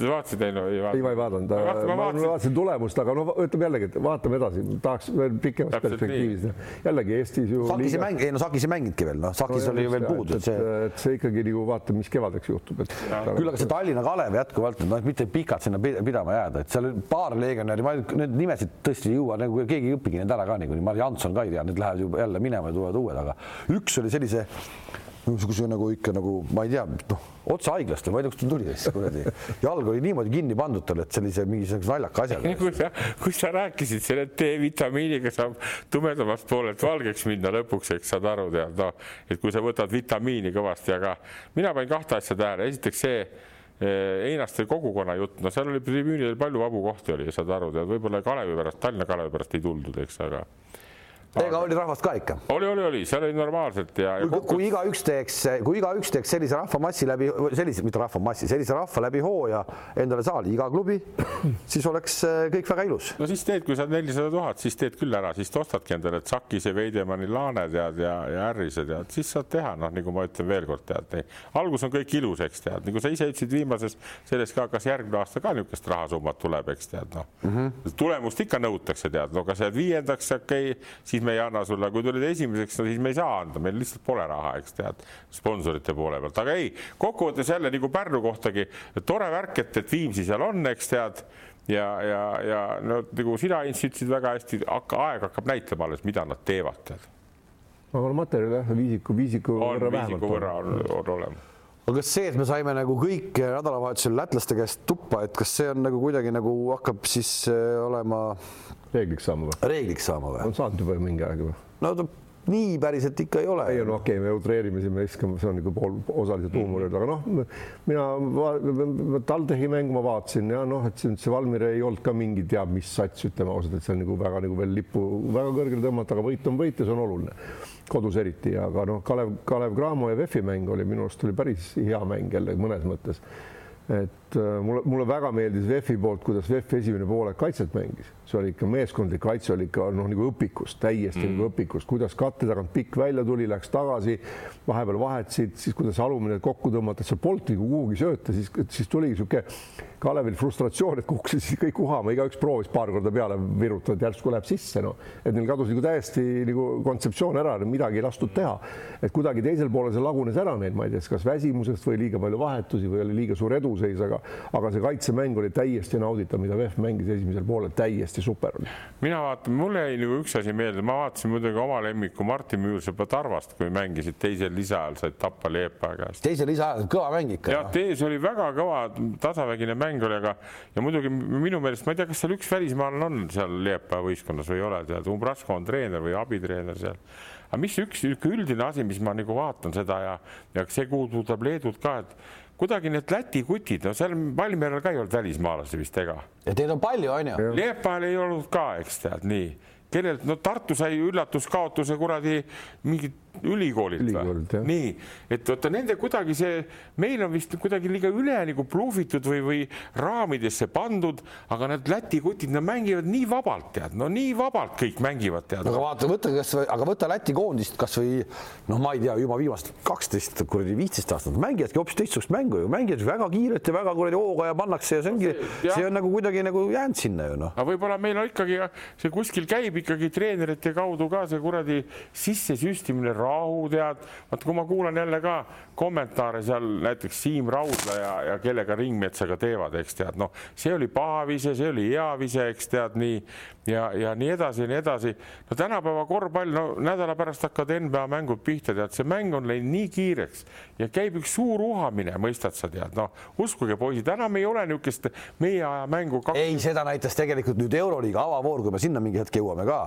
Speaker 3: Te vaatasite ei,
Speaker 2: ei vaadanud? ei, ma ei vaadanud, ma, ma, ma vaatasin tulemust, aga no ütleme jällegi, et vaatame edasi, tahaks veel pikemas perspektiivis. jällegi Eestis ju.
Speaker 1: Sakis ei mängi, ei no Sakis ei mänginudki veel, noh, Sakis no, oli ju veel puudu.
Speaker 2: et see, et see ikkagi nagu vaatame, mis kevadeks juhtub.
Speaker 1: küll aga see Tallinna Kalev jätkuvalt, noh, mitte pikalt sinna pidama jääda, et seal paar legionäri, ma need nimesid tõesti ei jõua, nagu keegi ei õpigi neid ära ka niikuinii, Mari Hanson ka ei tea, need lähevad ju jälle minema ja tulevad uued, aga üks oli sellise niisuguse nagu ikka nagu ma ei tea, noh otse haiglast või ma ei tea, kust ta tuli siis kuradi. jalg oli niimoodi kinni pandud tal, et sellise mingisuguse naljaka asjaga. [LAUGHS]
Speaker 3: kui sa, kui sa rääkisid selle D-vitamiiniga saab tumedamast poolelt valgeks minna lõpuks, eks saad aru, tead noh, et kui sa võtad vitamiini kõvasti, aga mina panin kahte asja tähele, esiteks see eh, Einaste kogukonna jutt, no seal oli tribüünidel palju vabu kohti oli, saad aru, tead võib-olla Kalevi pärast, Tallinna Kalevi pärast ei tuldud, eks, aga
Speaker 1: ega oli rahvast ka ikka?
Speaker 3: oli, oli, oli, seal oli normaalselt ja,
Speaker 1: ja. kui, kui igaüks teeks, kui igaüks teeks sellise rahvamassi läbi, sellise, mitte rahvamassi, sellise rahva läbi hooaja endale saali, iga klubi, [CLEARS THROAT] siis oleks äh, kõik väga ilus.
Speaker 3: no siis teed, kui sa oled nelisada tuhat, siis teed küll ära, siis ostadki endale Tsakise, Veidemanni, Laane tead ja, ja Ärrise tead, siis saad teha, noh, nagu ma ütlen veelkord tead, algus on kõik ilus, eks tead, nagu sa ise ütlesid viimases selles ka, kas järgmine aasta ka niisugust rahasummat tuleb, eks tead, noh mm -hmm. tulemust ikka nõutakse, tead, no kas jääd viiendaks, okei okay,, siis siis me ei anna sulle, kui tulid esimeseks, no siis me ei saa anda, meil lihtsalt pole raha, eks tead, sponsorite poole pealt, aga ei, kokkuvõttes jälle nagu Pärnu kohtagi tore värk, et, et Viimsi seal on, eks tead ja, ja, ja no nagu sina, ütlesid väga hästi, aeg hakkab näitama alles, mida nad teevad, tead.
Speaker 2: aga materjal jah, viisiku, viisiku
Speaker 3: võrra vähemalt. võrra on, on olemas
Speaker 1: aga kas see, et me saime nagu kõik nädalavahetusel lätlaste käest tuppa, et kas see on nagu kuidagi nagu hakkab siis äh, olema
Speaker 2: reegliks saama või?
Speaker 1: reegliks saama või?
Speaker 2: on saanud juba mingi aeg juba.
Speaker 1: no ta nii päriselt ikka ei ole.
Speaker 2: ei no okei okay,, me utreerime siin, me viskame, see on nagu pool osaliselt huumor, aga noh, mina TalTechi mängu ma vaatasin ja noh, et see, see Valmier ei olnud ka mingi teab mis sats, ütleme ausalt, et see on nagu väga nagu veel lippu väga kõrgele tõmmata, aga võit on võit ja see on oluline kodus eriti, aga noh, Kalev, Kalev Cramo ja VEF-i mäng oli minu arust oli päris hea mäng jälle mõnes mõttes et äh, mulle, mulle väga meeldis VEF-i poolt, kuidas VEF esimene poolek kaitset mängis, see oli ikka meeskondlik kaitse oli ikka noh, nagu õpikust, täiesti mm. nagu õpikust, kuidas katte tagant pikk välja tuli, läks tagasi, vahepeal vahetasid, siis kuidas alumine kokku tõmmata, et seal polnud nagu kuhugi sööta, siis, siis tuligi niisugune Kalevil frustratsioon, et kukkusid siis kõik uhama, igaüks proovis paar korda peale virutada, et järsku läheb sisse, noh, et neil kadus nagu täiesti nagu kontseptsioon ära, midagi ei lastud teha. et kuidagi teisel poolel see lagunes ära neil, ma ei tea, kas väsimusest või liiga palju vahetusi või oli liiga suur eduseis, aga, aga see kaitsemäng oli täiesti nauditav, mida VEF mängis esimesel poolel, täiesti super oli.
Speaker 3: mina vaatan, mulle jäi nagu üks asi meelde, ma vaatasin muidugi oma lemmiku Martin Müürsepa Tarvast, kui mängisid teisel lisaajal, said Tappa Leepa käest.
Speaker 1: teisel lisaajal kõva mäng ikka.
Speaker 3: jah, see oli väga kõva tasavägine mäng oli, aga ja muidugi minu meelest ma ei tea, kas seal üks välismaalane on seal Liepaja võistkonnas või ei ole, tead, Umbrasko on treener või abitreener seal. aga mis üks niisugune üldine asi, mis ma nagu vaatan seda ja, ja see puudutab Leedut ka, et kuidagi need Läti kutid, no seal Valmieral ka ei olnud välismaalasi vist ega.
Speaker 1: ja teid on palju, on ju?
Speaker 3: Liepajal ei olnud ka, eks tead nii kellelt, no Tartu sai üllatuskaotuse kuradi mingit ülikoolilt, ülikoolilt või? nii, et vaata nende kuidagi see, meil on vist kuidagi liiga üle nagu blufitud või, või raamidesse pandud, aga need Läti kutid, nad mängivad nii vabalt, tead, no nii vabalt kõik mängivad, tead.
Speaker 1: aga vaata, võta kasvõi, aga võta Läti koondist kasvõi noh, ma ei tea, juba viimast kaksteist, kuradi viisteist aastat mängivadki hoopis teistsugust mängu ju, mängivad väga kiirelt ja väga kuradi hooga ja pannakse ja see ongi, see on nagu kuidagi nagu jäänud sinna ju noh.
Speaker 3: aga võib-olla meil on ikkagi see kuskil käib ikkagi treenerite kaudu ka see kuradi sissesüstimine rahu, tead, vaat kui ma kuulan jälle ka kommentaare seal näiteks Siim Raudla ja, ja kellega Ringmetsaga teevad, eks tead, noh, see oli pahavise, see oli hea vise, eks tead nii. Ja, ja nii edasi ja nii edasi. no tänapäeva korvpall, no nädala pärast hakkavad NBA mängud pihta, tead, see mäng on läinud nii kiireks ja käib üks suur uhamine, mõistad sa tead, noh, uskuge poisid, enam ei ole niisugust meie aja mängu
Speaker 1: kaks.... ei, seda näitas tegelikult nüüd Euroliiga avavoor, kui me sinna mingi hetk jõuame ka.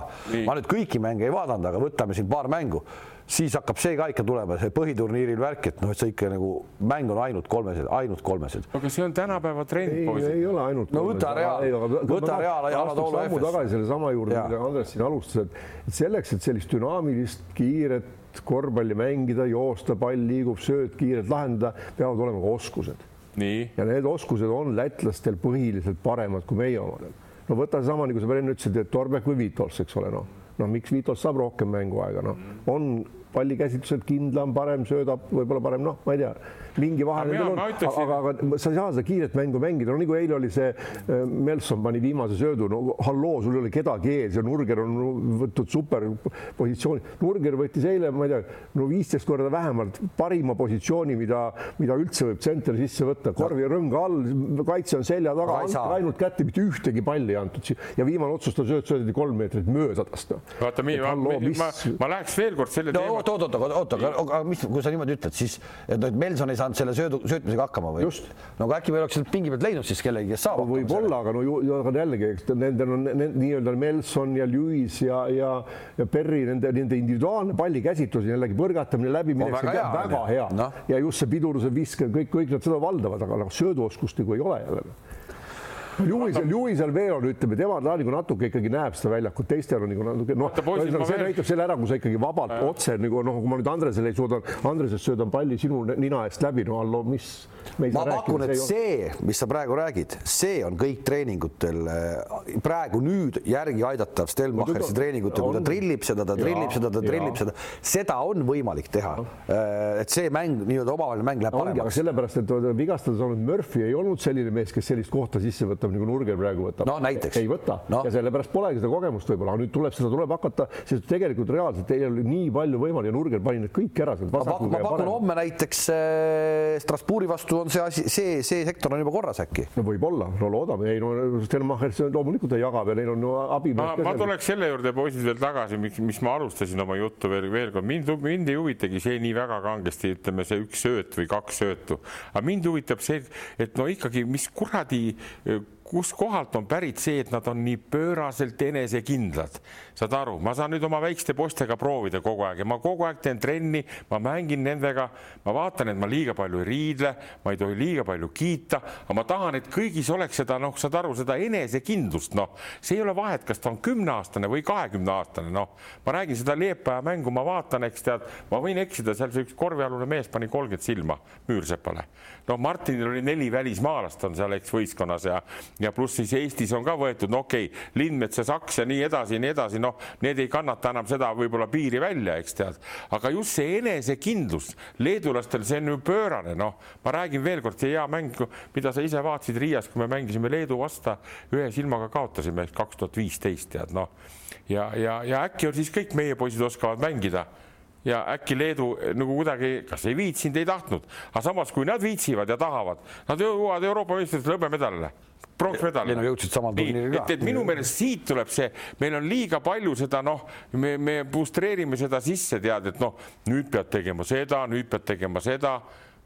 Speaker 1: ma nüüd kõiki mänge ei vaadanud, aga võtame siin paar mängu siis hakkab see ka ikka tulema, see põhiturniiril värk, et noh, et see ikka nagu mäng on ainult kolmesed, ainult kolmesed.
Speaker 3: aga see on tänapäeva trend.
Speaker 2: ei, ei ole ainult.
Speaker 1: no võta Real, võta Real ja Anatolia
Speaker 2: Efes. tagasi sellesama juurde, mida Andres siin alustas, et selleks, et sellist dünaamilist, kiiret korvpalli mängida, joosta, pall liigub, sööt kiirelt lahendada, peavad olema ka oskused. ja need oskused on lätlastel põhiliselt paremad kui meie omadel. no võta seesama, nagu sa enne ütlesid, et Torbek või Vitols, eks ole, noh noh, miks Vitos saab rohkem mänguaega, noh, on pallikäsitluselt kindlam, parem söödab, võib-olla parem, noh, ma ei tea mingi vahe nendel on, aga, aga sa ei saa seda kiiret mängu mängida, no nagu eile oli see äh, Melson pani viimase söödu, no halloo, sul ei ole kedagi ees ja Nurger on võtnud super positsiooni. Nurger võttis eile, ma ei tea, no viisteist korda vähemalt parima positsiooni, mida, mida üldse võib tsenter sisse võtta, korvi rõnga all, kaitse on selja taga, ainult kätte, mitte ühtegi palli ei antud ja viimane otsustav sööt söödeti kolm meetrit mööda tast.
Speaker 3: vaata, ma, ma, ma läheks veel kord selle
Speaker 1: no, teema. oot, oot, oot, oot, aga mis, kui sa niimoodi ütled, siis et noh, et Melson ei saa saanud selle söödu, söötmisega hakkama või? no aga äkki me oleks sealt pingi pealt leidnud siis kellegi, kes saab.
Speaker 2: võib-olla, aga no ju, aga jällegi, eks nendel on nii-öelda Melson ja Lewis ja, ja, ja Perry, nende, nende individuaalne pallikäsitlus jällegi põrgatamine läbiminek, see on väga hea no. ja just see piduruse viske, kõik, kõik nad seda valdavad, aga noh, sööduoskust nagu ei ole jälle [LAUGHS] Luisel, Luisel Veerol ütleme, tema ta nagu natuke ikkagi näeb seda väljakut, teistel on nagu natuke noh, see näitab selle ära, kui sa ikkagi vabalt otse nagu noh, kui ma nüüd Andresele ei suuda, Andresest söödan palli sinu nina eest läbi, no hallo, mis
Speaker 1: ma pakun, et see, mis sa praegu räägid, see on kõik treeningutel äh, praegu nüüd järgi aidatav Stelmachersi treeningutel, kui ta trillib seda, ta trillib seda, ta trillib seda, seda on võimalik teha. Äh, et see mäng, nii-öelda omavaheline mäng läheb paremaks.
Speaker 2: sellepärast, et vigastada saanud Murphy ei olnud selline mees, kes sellist kohta sisse võtab, nagu Nurger praegu võtab.
Speaker 1: no näiteks.
Speaker 2: ei võta no. ja sellepärast polegi seda kogemust võib-olla, nüüd tuleb seda tuleb hakata, sest tegelikult reaalselt ei ole nii palju võimalik ja Nurger pani need kõik ära.
Speaker 1: ma pakun homme näiteks äh, Strasbourgi vastu on see asi, see, see sektor on juba korras äkki?
Speaker 2: no võib-olla, no loodame, ei no Stelmacher loomulikult ta jagab ja neil on no, abi.
Speaker 3: ma, ma tuleks selle juurde poisid veel tagasi, mis ma alustasin oma juttu veel, veel kord, mind, mind ei huvitagi see nii väga kangesti, ütleme see üks sööt või kaks söötu, aga mind huvitab see, et no ikkagi, mis kuradi kuskohalt on pärit see, et nad on nii pööraselt enesekindlad. saad aru, ma saan nüüd oma väikeste poistega proovida kogu aeg ja ma kogu aeg teen trenni, ma mängin nendega, ma vaatan, et ma liiga palju ei riidle, ma ei tohi liiga palju kiita, aga ma tahan, et kõigis oleks seda, noh, saad aru, seda enesekindlust, noh, see ei ole vahet, kas ta on kümneaastane või kahekümneaastane, noh, ma räägin seda Leepaja mängu, ma vaatan, eks tead, ma võin eksida, seal see üks korvialune mees pani kolmkümmend silma Müürsepale. no Martinil oli neli välismaalast on seal, eks, võistkonnas ja ja pluss siis Eestis on ka võetud, no okei okay,, Lindmets ja Saks ja nii edasi ja nii edasi, noh, need ei kannata enam seda võib-olla piiri välja, eks tead, aga just see enesekindlus leedulastel, see on ju pöörane, noh, ma räägin veel kord, see hea mäng, mida sa ise vaatasid Riias, kui me mängisime Leedu vasta, ühe silmaga kaotasime kaks tuhat viisteist, tead noh, ja, ja, ja äkki on siis kõik meie poisid oskavad mängida. Ja äkki Leedu nagu kuidagi, kas ei viitsinud, ei tahtnud, aga samas, kui nad viitsivad ja tahavad, nad jõuavad Euroopa meistrite hõbemedalile pronksmedal.
Speaker 1: ei no jõudsid samal turniiril
Speaker 3: ka. et minu meelest siit tuleb see, meil on liiga palju seda, noh, me, me frustreerime seda sisse, tead, et noh, nüüd pead tegema seda, nüüd pead tegema seda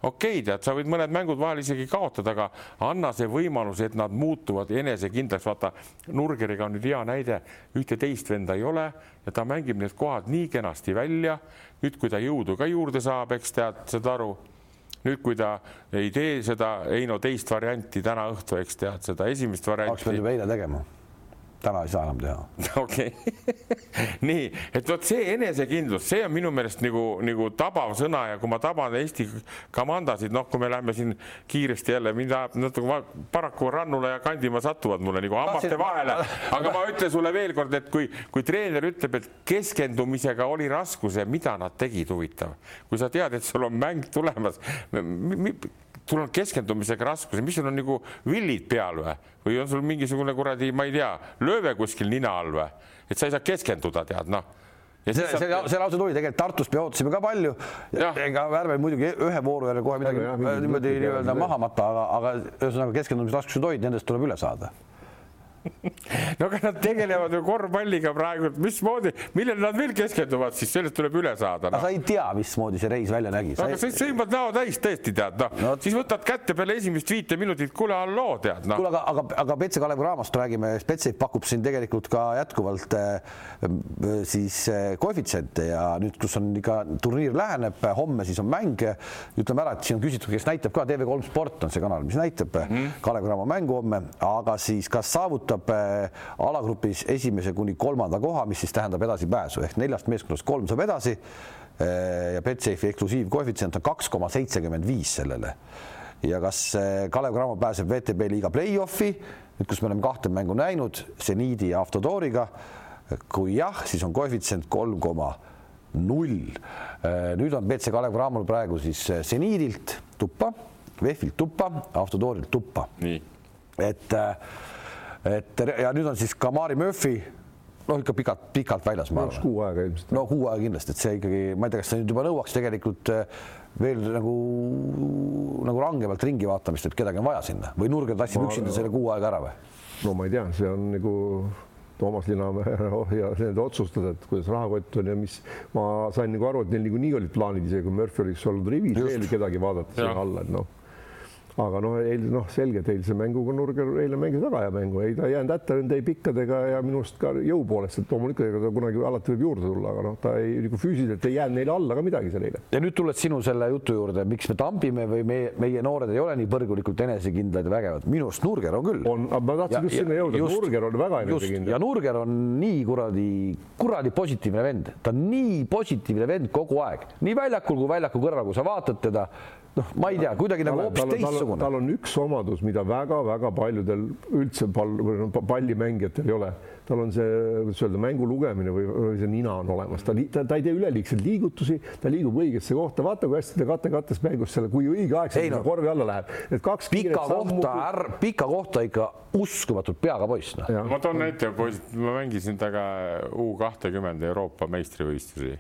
Speaker 3: okei okay,, tead, sa võid mõned mängud vahel isegi kaotada, aga anna see võimalus, et nad muutuvad enesekindlaks. vaata, Nurgeriga on nüüd hea näide, ühte teist venda ei ole ja ta mängib need kohad nii kenasti välja. nüüd, kui ta jõudu ka juurde saab, eks tead, saad aru nüüd, kui ta ei tee seda Heino teist varianti täna õhtu, eks tead seda esimest varianti.
Speaker 1: oleks pidanud juba eile tegema täna ei saa enam teha. [LAUGHS]
Speaker 3: okei. Nii, et vot see enesekindlus, see on minu meelest nagu, nagu tabav sõna ja kui ma taban Eesti komandasid, noh, kui me läheme siin kiiresti jälle, mind ajab natuke paraku rannule ja kandimaa satuvad mulle nagu hammaste vahele, aga ma ütlen sulle veel kord, et kui, kui treener ütleb, et keskendumisega oli raskus ja mida nad tegid, huvitav, kui sa tead, et sul on mäng tulemas sul on keskendumisega raskusi, mis sul on nagu villid peal või, või on sul mingisugune kuradi, ma ei tea, lööve kuskil nina all või, et sa ei saa keskenduda, tead noh.
Speaker 1: Ja see, see, see lause tuli tegelikult Tartust, me ootasime ka palju. ega ärme muidugi ühe vooru järel kohe midagi niimoodi nii-öelda maha matta, aga, aga ühesõnaga keskendumisraskused olid, nendest tuleb üle saada [LAUGHS]
Speaker 3: no aga nad tegelevad ju korvpalliga praegu, mismoodi, millele nad veel keskenduvad, siis sellest tuleb üle saada
Speaker 1: no.. sa ei tea, mismoodi see reis välja nägi.
Speaker 3: aga sa sõimad näo täis tõesti tead noh no., siis võtad kätte peale esimest viite minutit, kuule halloo tead noh.
Speaker 1: kuule, aga, aga, aga Petse Kalev Cramast räägime, Spetseid pakub siin tegelikult ka jätkuvalt äh, siis äh, koefitsiente ja nüüd, kus on ikka turniir läheneb, homme siis on mäng. ütleme ära, et siin on küsitud, kes näitab ka TV3 Sport on see kanal, mis näitab mm -hmm. Kalev Cramo mängu homme, aga siis kas saavutab võidab äh, alagrupis esimese kuni kolmanda koha, mis siis tähendab edasipääsu ehk neljast meeskonnast kolm saab edasi. Äh, ja Betsafe'i eksklusiivkoefitsient on kaks koma seitsekümmend viis sellele. ja kas äh, Kalev Cramo pääseb VTB liiga play-off'i, nüüd kus me oleme kahte mängu näinud, seniidi ja Avtodoriga. kui jah, siis on koefitsient kolm koma null. nüüd on BC Kalev Cramol praegu siis seniidilt tuppa, VEF-ilt tuppa, Avtodorilt tuppa. et äh, et ja nüüd on siis Kamari Murphy noh, ikka pikalt, pikalt väljas, ma
Speaker 2: arvan. kuu aega ilmselt.
Speaker 1: no kuu aega kindlasti, et see ikkagi, ma ei tea, kas see nüüd juba nõuaks tegelikult eh, veel nagu, nagu rangemalt ringi vaatamist, et kedagi on vaja sinna või Nurger tassib ma... üksinda selle kuu aega ära või?
Speaker 2: no ma ei tea, see on nagu Toomas Linnamäe [LAUGHS] oh, ja nende otsustada, et kuidas rahakott on ja mis ma sain nagu aru, et neil niikuinii olid plaanid, isegi kui Murphy oleks olnud rivis veel kedagi vaadata sinna alla, et noh aga noh, eile noh, selge, et eilse mänguga Nurger eile mängis väga hea mängu, ei ta ei jäänud hätta nende pikkadega ja minu arust ka jõu poolest, et loomulikult ega ta kunagi alati võib juurde tulla, aga noh, ta ei nagu füüsiliselt ei jäänud neile alla ka midagi seal eile.
Speaker 1: ja nüüd tulles sinu selle jutu juurde, miks me tambime või meie, meie noored ei ole nii põrgulikult enesekindlad ja vägevad, minu arust Nurger on küll.
Speaker 2: on, ma tahtsin just sinna jõuda, Nurger on väga enesekindel.
Speaker 1: ja Nurger on nii kuradi, kuradi positiivne vend, ta on nii positiivne vend kogu aeg, nii väljakul kui väljaku kõrval, kui sa vaatad teda noh, ma ei tea, kuidagi nagu hoopis teistsugune.
Speaker 2: tal on üks omadus, mida väga-väga paljudel üldse pall, pallimängijatel ei ole. tal on see, kuidas öelda, mängu lugemine või, või see nina on olemas, ta, ta, ta ei tee üleliigseid liigutusi, ta liigub õigesse kohta, vaata, kui hästi ta kate-kattes mängus selle, kui õigeaegselt no, korvi alla läheb.
Speaker 1: Need kaks pika kohta, pika kohta ikka uskumatult peaga poiss
Speaker 3: no.. ma toon näite, poisid, ma mängisin temaga U kahtekümmend Euroopa meistrivõistlusi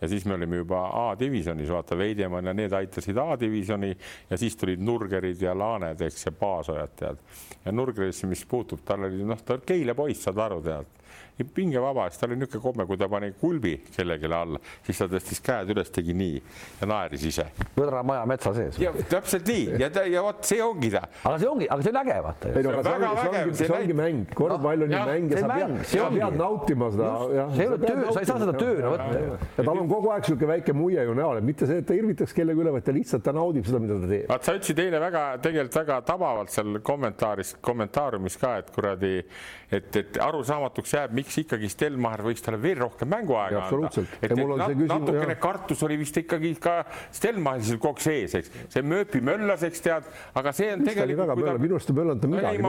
Speaker 3: ja siis me olime juba A-divisjonis, vaata Veidemann ja need aitasid A-divisjoni ja siis tulid Nurgerid ja Laaned, eks, ja Paasojad, tead. ja Nurgerisse, mis puutub, tal oli noh, ta Keila poiss, saad aru, tead pingevaba, siis tal oli niisugune komme, kui ta pani kulbi kellelegi alla, siis ta tõstis käed üles, tegi nii ja naeris ise.
Speaker 1: Võdra maja metsa sees.
Speaker 3: ja täpselt nii ja, ja vot see ongi ta.
Speaker 1: aga see ongi, aga see on äge, vaata.
Speaker 2: ei no aga see, see ongi, see ongi mäng, korvpall on ju mäng ja sa pead, sa pead nautima seda.
Speaker 1: see ei ole töö, sa ei saa seda tööna võtta.
Speaker 2: ja tal on kogu aeg niisugune väike muie ju näol, et mitte see, et ta irvitaks kellegi üle, vaid ta lihtsalt, ta naudib seda, mida ta teeb.
Speaker 3: vaat sa ütlesid eile väga, tegelikult väga tabavalt seal kommentaaris, kommentaariumis ka, et kuradi, et, et arusaamatuks jääb, miks ikkagi Stelmar võiks talle veel rohkem mänguaega
Speaker 2: anda. et
Speaker 3: nat, natukene kartus oli vist ikkagi ka Stelmaril kogu aeg sees, eks, see mööpi möllas, eks tead, aga see on tegelikult.
Speaker 2: Ta... minu arust ei möllanud ta midagi.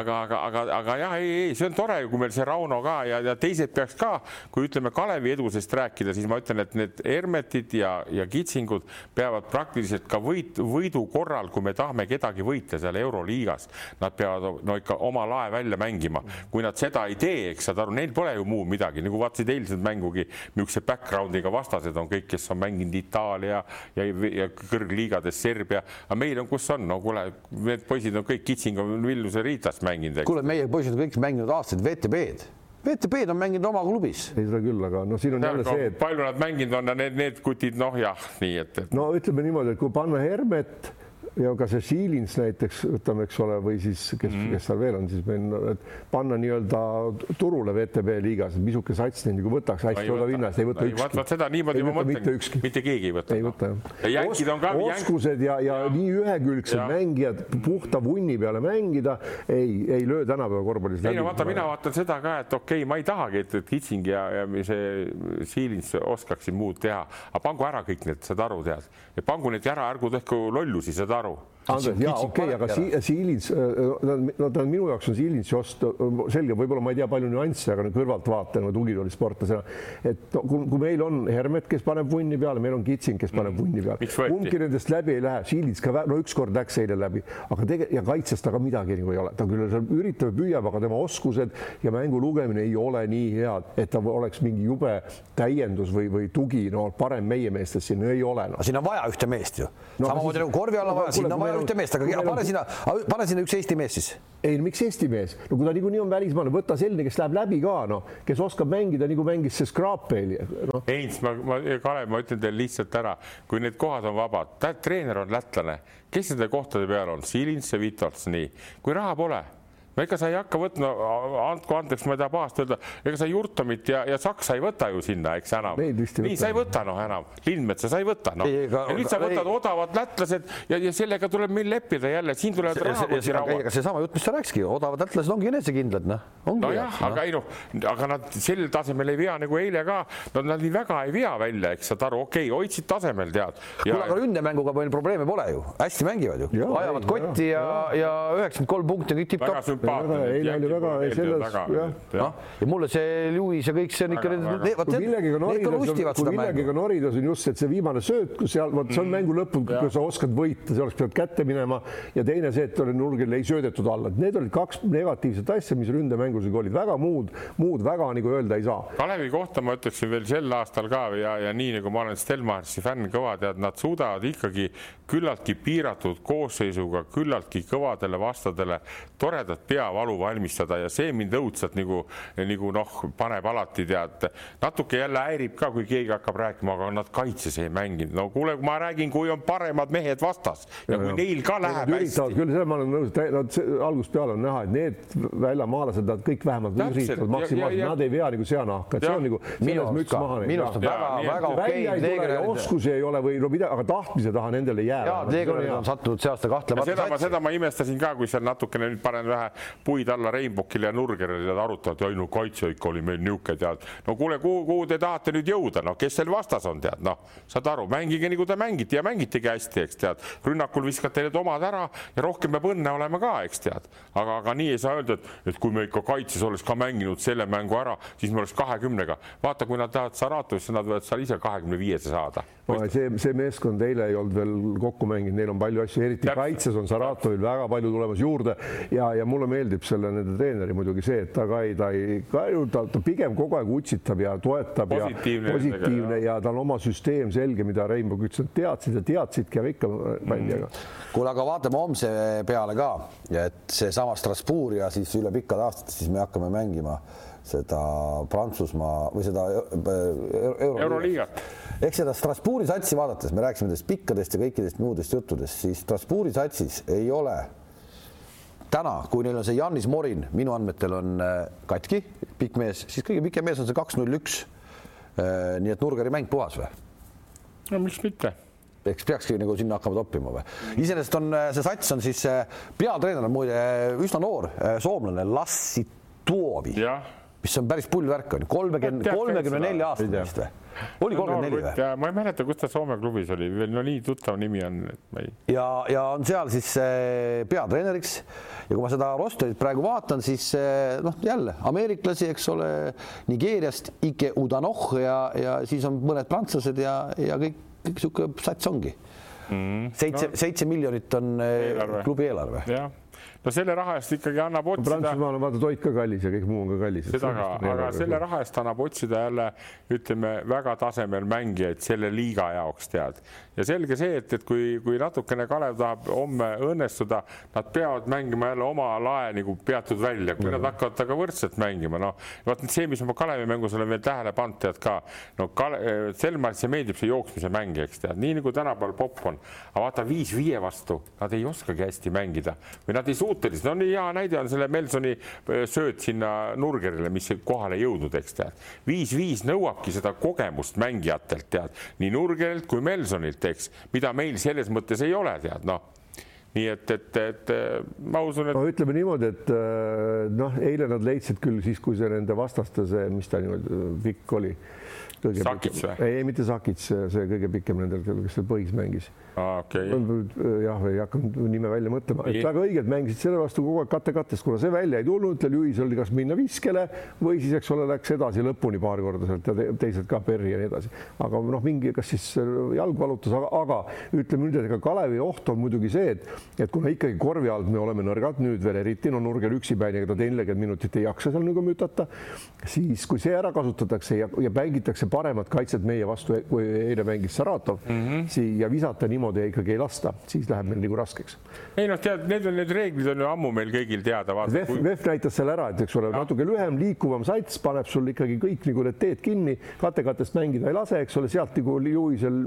Speaker 3: aga, aga, aga, aga jah, ei, ei, see on tore, kui meil see Rauno ka ja, ja teised peaks ka, kui ütleme Kalevi edusest rääkida, siis ma ütlen, et need Hermetid ja, ja Kitsingud peavad praktiliselt ka võit, võidu korral, kui me tahame kedagi võita seal Euroliigas, nad peavad no ikka oma lae välja mängima. kui nad seda ei tee, eks saad aru, neil pole ju muud midagi, nagu vaatasid eilset mängugi, niisuguse background'iga vastased on kõik, kes on mänginud Itaalia ja, ja kõrgliigades Serbia, aga meil on, kus on, no kuule, need poisid on kõik Kitsing on Vilniuse Riitast mänginud.
Speaker 1: kuule, meie poisid on kõik mänginud aastaid VTB-d VTB-d on mänginud oma klubis.
Speaker 2: ei, seda küll, aga noh, siin on ja, jälle see, et
Speaker 3: palju nad mänginud on, need, need kutid, noh jah, nii et, et.
Speaker 2: no ütleme niimoodi, et kui panna Hermet ja ka see Siilins näiteks võtame, eks ole, või siis kes mm, -hmm. kes seal veel on siis meil, et panna nii-öelda turule VTB liigas, misuke sats neid nagu võtaks hästi odav hinna eest, ei võta ükski.
Speaker 3: vaat seda niimoodi ma mõtlen, mitte keegi ei võta.
Speaker 2: ei võta
Speaker 3: jah. Os
Speaker 2: oskused ja, ja, ja nii ühekülgsed ja. mängijad puhta vunni peale mängida ei, ei löö tänapäeva korvpallis
Speaker 3: läbi. ei no vaata, mina vaatan seda ka, et okei okay,, ma ei tahagi, et, et Kitsing ja, ja see Siilins oskaksid muud teha, aga pangu ära kõik need, saad aru, tead, ja pangu need ära, ärgu tehku lollusi, saad aru
Speaker 2: Andres, jaa, okei okay,, aga si Siilins, äh, äh, no ta on minu jaoks on Siilins just selge, võib-olla ma ei tea palju nüansse, aga kõrvaltvaatajana tugitoolisportlasena, et kui, kui meil on Hermet, kes paneb vunni peale, meil on Kitsing, kes paneb vunni peale, kumbki nendest läbi ei lähe, Siilins ka, no ükskord läks eile läbi, aga tegelikult ja kaitses ta ka midagi nagu ei ole, ta küll seal üritab ja püüab, aga tema oskused ja mängu lugemine ei ole nii head, et ta oleks mingi jube täiendus või, või tugi, no parem meie meestest siin ei ole
Speaker 1: no.. siin on vaja ühte meest ju. No,, samamoodi nagu korvi alla vaja, sinna on vaja ühte meest, aga pane sinna, pane sinna üks Eesti mees siis.
Speaker 2: ei, miks Eesti mees, no kui ta niikuinii on välismaalane, võta selline, kes läheb läbi ka, noh, kes oskab mängida nagu mängis see Skrapeli no..
Speaker 3: Heinz, ma, ma, Kalev, ma ütlen teile lihtsalt ära, kui need kohad on vabad, treener on lätlane, kes nende kohtade peal on, Silins ja Vitols, nii, kui raha pole no ega sa ei hakka võtma, andku andeks, ma ei taha pahasti öelda, ega sa Jurtomit ja, ja Saksa ei võta ju sinna, eks enam. nii sa ei võta noh enam, Lindmetsa sa ei võta noh. ja nüüd sa võtad ei. odavad lätlased ja, ja sellega tuleb meil leppida jälle, siin tulevad
Speaker 1: rahakoti rauad. aga seesama jutt, mis sa rääkisidki, odavad lätlased ongi enesekindlad noh.
Speaker 3: nojah, aga no. ei noh, aga nad sel tasemel ei vea nagu eile ka, no nad nii väga ei vea välja, eks saad aru, okei okay,, hoidsid tasemel tead.
Speaker 1: kuule, aga ründemänguga meil probleeme pole ju, hästi mängivad ju, ajavad kotti ja, ja üheksakümmend kolm punkti on kõik tipp-topp.
Speaker 2: Eile oli väga selles, jah.
Speaker 1: noh, ja mulle see Lewis ja kõik see on ikka.
Speaker 2: kui millegagi norida, kui millegagi norida, see on just, et see viimane sööt, kus seal, vot see on mm. mängu lõpp, kui sa oskad võita, see oleks pidanud kätte minema ja teine see, et oli nurgil ei söödetud alla, et need olid kaks negatiivset asja, mis ründemängus olid väga muud, muud väga nagu öelda ei saa.
Speaker 3: Kalevi kohta ma ütleksin veel sel aastal ka ja, ja nii nagu ma olen Stelmarsi fänn kõva, tead, nad suudavad ikkagi küllaltki piiratud koosseisuga küllaltki kõvadele vastadele toredat peavalu valmistada ja see mind õudselt nagu, nagu noh, paneb alati tead, natuke jälle häirib ka, kui keegi hakkab rääkima, aga nad kaitses ei mänginud. no kuule, ma räägin, kui on paremad mehed vastas ja, ja kui ja. neil ka läheb
Speaker 2: nad hästi. küll, seda ma olen nõus, nad algusest peale on näha, et need väljamaalased, nad kõik vähemalt üritavad maksimaalselt, nad ei vea nagu seanahka, et see on nagu selles müts maha.
Speaker 1: minu arust on väga-väga okei.
Speaker 2: oskusi ei ole või no mida, aga tahtmise taha nendele jääb.
Speaker 1: jaa, Teegronid on sattunud see aasta kahtlemata.
Speaker 3: seda ma, seda ma imestasin ka, kui seal natukene nüüd panen vähe puid alla Reinbokile ja Nurgerile ja arutavad, ei no kaitse ikka oli meil niisugune tead. no kuule, kuhu, kuhu te tahate nüüd jõuda, noh, kes seal vastas on, tead, noh, saad aru, mängige nagu te mängite ja mängitegi hästi, eks tead. rünnakul viskate need omad ära ja rohkem peab õnne olema ka, eks tead. aga, aga nii ei saa öelda, et, et kui me ikka kaitses oleks ka mänginud selle mängu ära, siis me oleks kahekümnega. vaata, kui nad tahavad Saratovisse, nad võivad seal ise kahekümne viiese saada.
Speaker 2: see, see meeskond eile ei olnud veel kokku mänginud, neil on palju asju, eriti Täpselt. kaitses on Saratovil väga palju tulemas juurde ja, ja mulle meeldib selle nende treeneri muidugi see, et ta ka ei, ta ei, ta, ta pigem kogu aeg utsitab ja toetab positiivne ja positiivne ja tal on oma süsteem selge, mida Reimbo ütles, et teadsid ja teadsidki ja ikka pandi, aga.
Speaker 1: kuule, aga vaatame homse peale ka, et seesama Strasbourg ja siis üle pikkade aastate, siis me hakkame mängima seda Prantsusmaa või seda
Speaker 3: Euro Euroliigat.
Speaker 1: Ehk seda Strasbourgi satsi vaadates, me rääkisime nendest pikkadest ja kõikidest muudest juttudest, siis Strasbourgi satsis ei ole täna, kui neil on see Jannis Morin, minu andmetel on äh, katki, pikk mees, siis kõige pikem mees on see kaks null üks. Äh, nii et Nurgeri mäng puhas või?
Speaker 3: no miks mitte
Speaker 1: eks peakski nagu sinna hakkama toppima või? iseenesest on äh, see sats on siis peatreener on muide üsna noor soomlane Lassi Tuovi, mis on päris pull värk on kolmekümne, kolmekümne nelja aastane vist või? oli kolmkümmend neli või?
Speaker 3: ma ei mäleta, kus ta Soome klubis oli, veel no nii tuttav nimi on, et ma ei.
Speaker 1: ja, ja on seal siis peatreeneriks ja kui ma seda rosterit praegu vaatan, siis äh, noh, jälle ameeriklasi, eks ole, Nigeeriast Ike Udanoh ja, ja siis on mõned prantslased ja, ja kõik, kõik niisugune sats ongi mm,. seitse no,, seitse miljonit on äh, eelarve. klubi eelarve.
Speaker 3: jah no selle raha eest ikkagi annab otsida.
Speaker 2: Prantsusmaal on vaata toit ka kallis ja kõik muu on ka kallis.
Speaker 3: seda ka, aga selle raha eest annab otsida jälle ütleme väga tasemel mängijaid selle liiga jaoks tead. Ja selge see, et, et kui, kui natukene Kalev tahab homme õnnestuda, nad peavad mängima jälle oma lae nagu peatud välja, kui mm -hmm. nad hakkavad temaga võrdselt mängima, noh vaat see, mis ma Kalevi mängus olen veel tähele pannud, tead ka no Kale-, Selmarile meeldib see jooksmise mäng, eks tead, nii nagu tänapäeval popp on, aga vaata viis viie vastu, nad ei oskagi hästi mängida või nad ei suutelised, no nii hea näide on selle Melsoni äh, sööt sinna Nurgerile, mis kohale ei jõudnud, eks tead. viis-viis nõuabki seda kogemust mängijatelt, tead, nii Nurgerilt kui Melsonilt, eks, mida meil selles mõttes ei ole, tead, noh. Nii et, et, et ma usun, et
Speaker 2: no ütleme niimoodi, et äh, noh, eile nad leidsid küll siis, kui see nende vastaste see, mis ta niimoodi pikk oli
Speaker 3: Sakits või?
Speaker 2: ei, mitte Sakits, see kõige pikem nendel, kes seal põhis mängis.
Speaker 3: Okay.
Speaker 2: jah, ei hakanud nime välja mõtlema, et väga õigelt mängisid selle vastu kogu aeg katte-kattest, kuna see välja ei tulnud, tal juhis oli kas minna viskele või siis, eks ole, läks edasi lõpuni paar korda sealt ja teised ka Perri ja nii edasi. aga noh, mingi, kas siis jalg valutas, aga, aga ütleme nüüd, et ega Kalevi oht on muidugi see, et, et kuna ikkagi korvi alt me oleme nõrgad nüüd veel eriti, no Nurger üksipäini, ega ta nelikümmend minutit ei jaksa seal nagu mütata, siis kui see ära kasutatakse ja, ja mängitakse paremat kaitset meie vastu, kui eile mängis Saratov mm, -hmm. siia visata niimoodi ikkagi ei lasta, siis läheb meil nagu raskeks.
Speaker 3: ei noh, tead, need on need reeglid on ju ammu meil kõigil teada.
Speaker 2: VEF kui..., VEF näitas selle ära, et eks ole, natuke lühem, liikuvam sats paneb sul ikkagi kõik nagu need teed kinni, katekatest mängida ei lase, eks ole, sealt nagu juhisel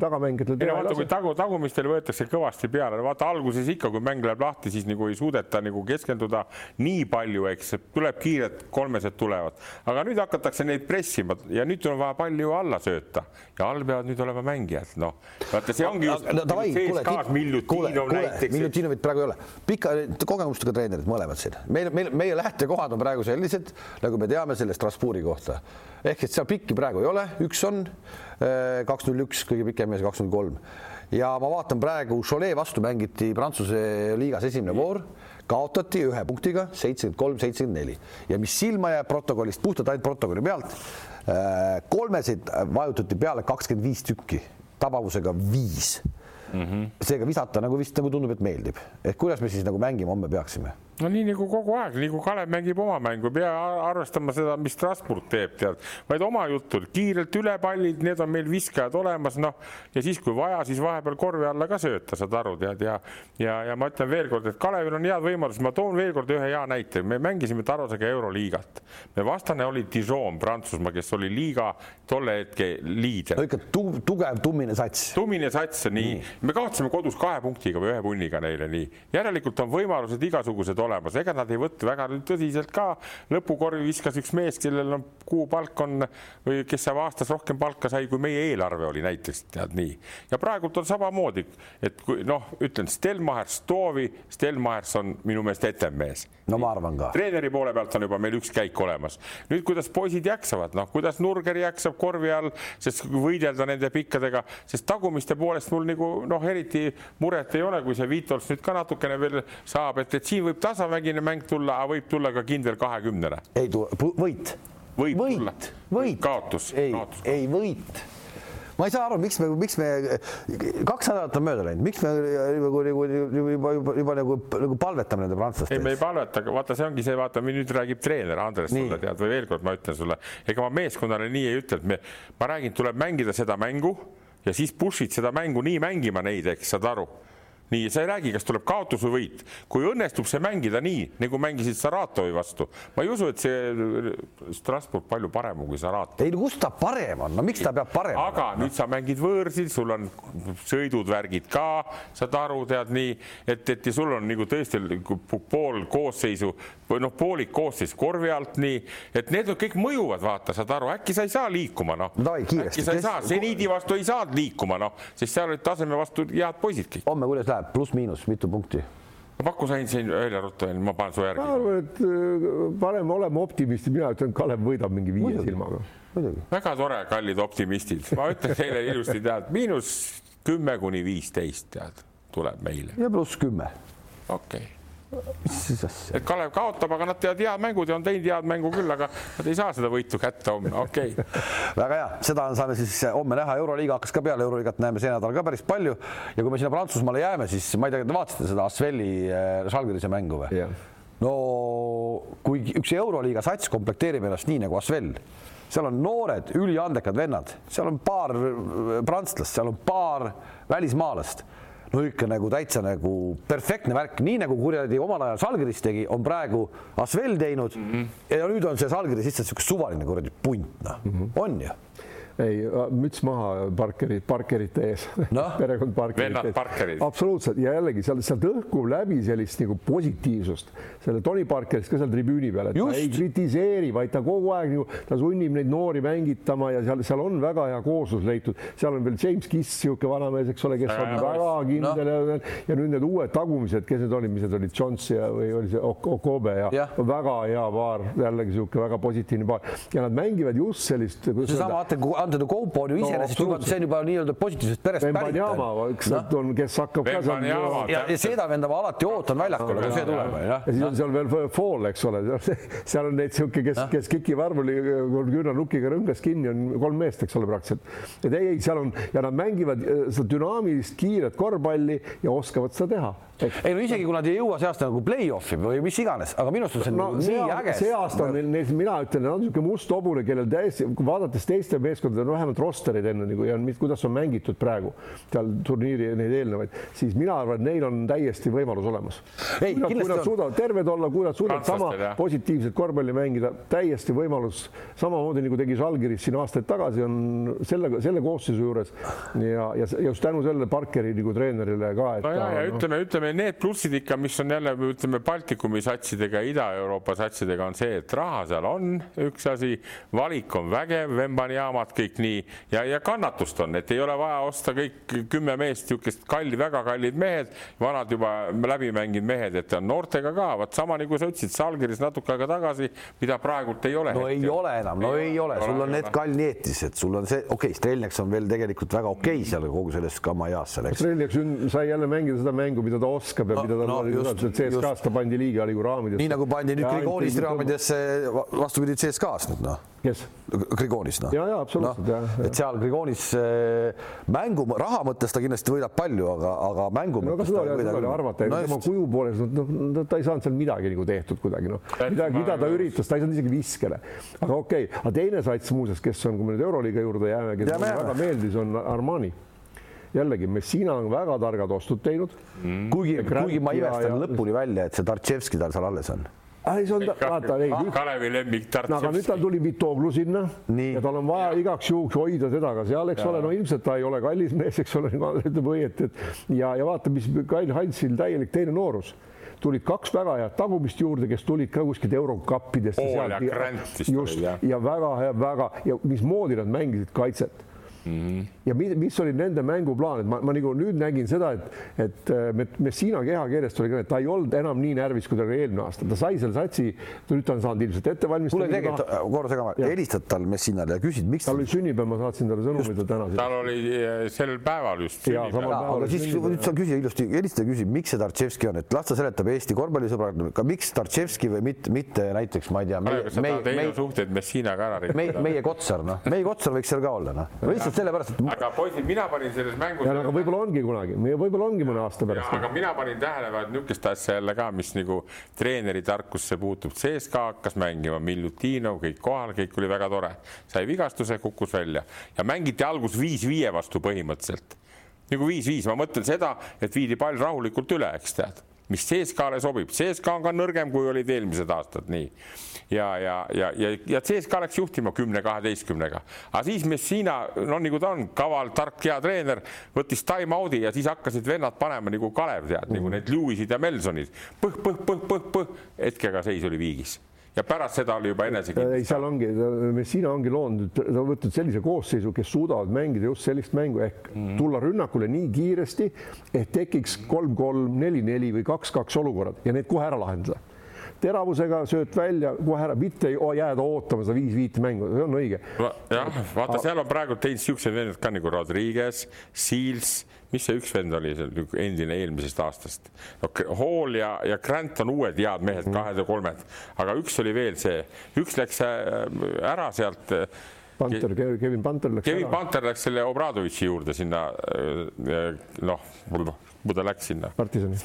Speaker 2: tagamängijatel
Speaker 3: teha ei lase. kui tagu, tagumistel võetakse kõvasti peale, vaata alguses ikka, kui mäng läheb lahti, siis nagu ei suudeta nagu keskenduda nii palju, eks tuleb kiired kolmesed tulevad, aga nüüd hakatakse neid pressima ja nüüd on vaja palju alla sööta. Ja all peavad nüüd olema mängijad, noh, vaata see ongi just no, davai, kuule,
Speaker 1: Miljutinov praegu ei ole, pika kogemustega treenerid mõlemad siin, meil, meil, meie lähtekohad on praegu sellised, nagu me teame selle Strasbourgi kohta. ehk et seal pikki praegu ei ole, üks on eh, kaks null üks, kõige pikem mees kaks null kolm. Ja ma vaatan praegu, Cholet vastu mängiti Prantsuse liigas esimene voor, kaotati ühe punktiga seitsekümmend kolm, seitsekümmend neli. Ja mis silma jääb protokollist, puhtalt ainult protokolli pealt, kolmesid vajutati peale kakskümmend viis tükki tabavusega viis mm. -hmm. seega visata nagu vist nagu tundub, et meeldib, et kuidas me siis nagu mängima homme peaksime
Speaker 3: no nii nagu kogu aeg, nii kui Kalev mängib oma mängu, ei pea arvestama seda, mis Strasbourg teeb, tead, vaid oma juttu, kiirelt üle pallid, need on meil viskajad olemas, noh, ja siis, kui vaja, siis vahepeal korvi alla ka sööta, saad aru, tead, ja ja, ja ma ütlen veelkord, et Kalevil on head võimalused, ma toon veel kord ühe hea näite, me mängisime Tarosega Euroliigat. me vastane oli Dijon, Prantsusmaa, kes oli liiga tolle hetke liider
Speaker 1: no. ikka tu tugev tummine sats.
Speaker 3: tummine sats, nii mm., me kaotasime kodus kahe punktiga või ühe punniga neile, nii. järelikult on võimalused igasugused olemas, ega nad ei võtnud väga tõsiselt ka. lõpukorvi viskas üks mees, kellel on kuupalk on või kes saab aastas rohkem palka sai, kui meie eelarve oli näiteks tead nii. ja praegult on samamoodi, et kui noh, ütlen Stelmacher, Stovi, Stelmachers on minu meelest etem mees.
Speaker 1: no ma arvan ka.
Speaker 3: treeneri poole pealt on juba meil üks käik olemas. nüüd, kuidas poisid jaksavad, noh, kuidas Nurger jaksab korvi all, sest võidelda nende pikkadega, sest tagumiste poolest mul nagu noh, eriti muret ei ole, kui see Vitols nüüd ka natukene veel saab, et, et siin võib tasavägine mäng tulla, aga võib tulla ka kindel kahekümnene.
Speaker 1: ei tule, võit. võit,
Speaker 3: tulla.
Speaker 1: võit.
Speaker 3: kaotus.
Speaker 1: ei, ei võit ma ei saa aru, miks me, miks me kaks nädalat on mööda läinud, miks me nagu, nagu juba, juba, juba, nagu, nagu palvetame nende prantslaste
Speaker 3: ei, me ei palveta, vaata, see ongi see, vaata, nüüd räägib treener Andres sulle tead või veel kord ma ütlen sulle, ega ma meeskonnale nii ei ütle, et me, ma räägin, tuleb mängida seda mängu ja siis push'id seda mängu nii mängima neid, eks saad aru nii, sa ei räägi, kas tuleb kaotus või võit. kui õnnestub see mängida nii, nagu mängisid Saratovi vastu, ma ei usu, et see Strasbourg palju parem kui Saratov.
Speaker 1: ei no kus ta parem on, no miks ta peab parem
Speaker 3: olema? aga olema? nüüd sa mängid võõrsil, sul on sõidud, värgid ka, saad aru, tead nii, et, et ja sul on nagu tõesti pool koosseisu või noh, poolik koosseis korvi alt nii, et need kõik mõjuvad, vaata, saad aru, äkki sa ei saa liikuma, noh. äkki sa ei saa, seniidi vastu ei saanud liikuma, noh, sest seal olid taseme vastu head poisid kõik.
Speaker 1: homme, kuidas läheb? Läheb, pluss-miinus, mitu punkti?
Speaker 3: paku sain siin välja ruttu, ma panen su järgi.
Speaker 2: ma arvan, et äh, parem oleme optimistid, mina ütlen, Kalev võidab mingi viie Muidugi. silmaga.
Speaker 3: väga tore, kallid optimistid, ma ütlen teile ilusti, tead, miinus kümme kuni viisteist, tead, tuleb meile.
Speaker 1: ja pluss kümme.
Speaker 3: okei okay? Et Kalev kaotab, aga nad teevad head mängud ja on teinud head mängu küll, aga nad ei saa seda võitu kätte homme, okei. Okay. [LAUGHS]
Speaker 1: väga hea, seda saame siis homme näha, Euroliiga hakkas ka peale, Euroliigat näeme see nädal ka päris palju. Ja kui me sinna Prantsusmaale jääme, siis ma ei tea, te vaatasite seda Asveli Žalgirise äh, mängu või? no kui üks Euroliiga sats komplekteerib ennast nii nagu Asvel, seal on noored üliandekad vennad, seal on paar äh, prantslast, seal on paar välismaalast no ikka nagu täitsa nagu perfektne värk, nii nagu kuradi omal ajal Salgiris tegi, on praegu Asvel teinud mm. -hmm. ja nüüd on see Salgiris lihtsalt niisugune suvaline kuradi punt, noh mm -hmm., on ju
Speaker 2: ei, müts maha Parkeri, Parkerite ees no? [LAUGHS]
Speaker 3: perekond Parkerit.
Speaker 2: absoluutselt ja jällegi seal, sealt õhkub läbi sellist nagu positiivsust selle Tony Parkerist ka seal tribüüni peal, et Just. ta ei kritiseeri, vaid ta kogu aeg nagu, ta sunnib neid noori mängitama ja seal, seal on väga hea kooslus leitud, seal on veel James Kiss, niisugune vanamees, eks ole, kes on väga kindel no. ja, nüüd need uued tagumised, kes need olid, mis need olid, Jones ja või oli see Okobe ja, ja. väga hea paar, jällegi niisugune väga positiivne paar ja nad mängivad just sellist.
Speaker 1: seesama Antero Koupo on ju iseenesest no, juba, see on juba nii-öelda positiivsest perest pärit.
Speaker 2: eks nad on, kes hakkab ka
Speaker 1: seal. ja, ja seda venda ma alati ootan väljakule, kui see tuleb.
Speaker 2: ja siis on seal veel Fall, eks ole, [LAUGHS] seal on neid sihuke, kes, kes kikib arvuli küünarnukiga rõngas kinni, on kolm meest, eks ole, praktiliselt. et ei, ei, seal on ja nad mängivad äh, seda dünaamilist kiiret korvpalli ja oskavad seda teha
Speaker 1: ei no isegi kui nad ei jõua see aasta nagu play-off'i või mis iganes, aga minu arust on see no, nagu nii äge.
Speaker 2: see aasta on neil, neil, mina ütlen, on niisugune must hobune, kellel täiesti, vaadates teiste meeskondade, no vähemalt rosterid enne nagu ja kuidas on mängitud praegu seal turniiri neid eelnevaid, siis mina arvan, et neil on täiesti võimalus olemas. kui nad, kui nad suudavad terved olla, kui nad suudavad sama jah. positiivset korvpalli mängida, täiesti võimalus, samamoodi nagu tegi Žalgiris siin aastaid tagasi, on selle, selle koosseisu juures ja, ja just tänu sellele Parkeri nagu treenerile ka.
Speaker 3: no ja, ja no, ütleme, ütleme need plussid ikka, mis on jälle ütleme Baltikumi satsidega, Ida-Euroopa satsidega on see, et raha seal on üks asi, valik on vägev, Vembaniamad kõik nii. Ja, ja kannatust on, et ei ole vaja osta kõik kümme meest, niisugust kalli, väga kallid mehed, vanad juba läbi mänginud mehed, et on noortega ka, vot sama nagu sa ütlesid, Salgiris natuke aega tagasi, mida praegult ei ole.
Speaker 1: no hetkel. ei ole enam, no ei, ei ole, sul on need Kalnietised, sul on see, okei okay,, Strelniaks on veel tegelikult väga okei okay seal kogu selles kamajaas seal,
Speaker 2: eks. Strelniaks sai jälle mängida seda mängu, mida ta oskab ja no, mida ta no, just, CSKA-st ta pandi liiga liigu raamidesse.
Speaker 1: nii nagu pandi nüüd Grigonist raamidesse vastupidi CSKA-st nüüd noh.
Speaker 2: kes?
Speaker 1: Grigonis noh.
Speaker 2: ja, ja absoluutselt
Speaker 1: noh, et seal Grigonis äh, mängu raha mõttes ta kindlasti võidab palju, aga, aga mängu
Speaker 2: no, mõttes. seda oli arvata, no, tema kuju poolest, noh, ta ei saanud seal midagi nagu tehtud kuidagi, noh, midagi, mida ta üritas, ta ei saanud isegi viskele. aga okei okay., aga teine sats muuseas, kes on, kui me nüüd Euroliiga juurde jääme, kes mulle väga meeldis, on Armani jällegi Messina on väga targad ostud teinud
Speaker 1: mm.. kuigi, kuigi ma imestan lõpuni välja, et see Tartševski tal seal alles on
Speaker 2: ei, see on, vaata, ei.
Speaker 3: Kalevi lemmik Tartševski.
Speaker 2: aga nüüd tal tuli Vitoglu sinna Nii. ja tal on vaja igaks juhuks hoida teda ka seal, eks ja. ole, no ilmselt ta ei ole kallis mees, eks ole, [LAUGHS] ütleb õieti, et ja, ja vaata, mis Kail Hansil täielik teine noorus tulid kaks väga head tagumist juurde, kes tulid ka kuskilt eurokappidesse. just ja, ja väga hea, väga ja mismoodi nad mängisid kaitset Mm -hmm. ja mis, mis oli nende mänguplaan, et ma, ma nagu nüüd nägin seda, et, et äh, Messina kehakeelest oli ka, et ta ei olnud enam nii närvis, kui ta oli eelmine aasta, ta sai selle satsi, nüüd ta on saanud ilmselt ette valmistada.
Speaker 1: kuule, tegelikult korra segama, helistad tal Messinale ja küsid, miks.
Speaker 2: tal oli sünnipäev, ma saatsin talle sõnumi, ta tänas.
Speaker 3: tal oli äh, sel päeval just sünnipäev.
Speaker 1: aga siis nüüd sa küsi ilusti, helista ja küsi, miks see Tartševski on, et las ta seletab Eesti korvpallisõbrad, ka miks Tartševski või mitte, mitte näiteks ma ei tea.
Speaker 3: sa tahad Heino suhted Messinaga ära
Speaker 1: rikkuda? meie Kotsar, noh, meie Kotsar võiks seal ka olla, noh, lihtsalt sellepärast,
Speaker 3: et. aga poisid, mina panin selles mängus.
Speaker 2: aga võib-olla ongi kunagi, võib-olla ongi mõne aasta pärast.
Speaker 3: aga mina panin tähele vaat niisugust asja jälle ka, mis nagu treeneri tarkusse puutub. CSKA hakkas mängima, Miljutinov, kõik kohal, kõik oli väga tore, sai vigastuse, kukkus välja ja mängiti algus viis-viie vastu põhimõtteliselt nagu viis-viis, ma mõtlen seda, et viidi pall rahulikult üle, eks tead mis CSKA-le sobib, CSKA on ka nõrgem, kui olid eelmised aastad, nii. ja, ja, ja, ja, ja CSKA läks juhtima kümne-kaheteistkümnega, aga siis Messina, no nagu ta on, kaval, tark, hea treener, võttis time-out'i ja siis hakkasid vennad panema nagu Kalev tead mm., nagu need Lewis'id ja Melsonid põh, põh, põh, põh, põh, hetkega seis oli viigis ja pärast seda oli juba enesekindlus.
Speaker 2: ei, seal ongi, Messina ongi loonud, ta on võtnud sellise koosseisu, kes suudavad mängida just sellist mängu ehk mm. tulla rünnakule nii kiiresti, et tekiks kolm-kolm, neli-neli või kaks-kaks olukorrad ja need kohe ära lahendada teravusega sööt välja, kohe ära, mitte jääda ootama seda viis-viite mängu, see on õige.
Speaker 3: jah, vaata, seal on praegu teinud siuksed vennad ka nagu Rodriguez, Seals, mis see üks vend oli seal endine eelmisest aastast no,? Hall ja, ja Grant on uued head mehed, mhm. kahed ja kolmed, aga üks oli veel see, üks läks äh, ära sealt
Speaker 2: Panter, Kevin Panter läks
Speaker 3: Kevin. Panter läks selle Obradovitši juurde sinna äh, noh, kuhu ta läks sinna?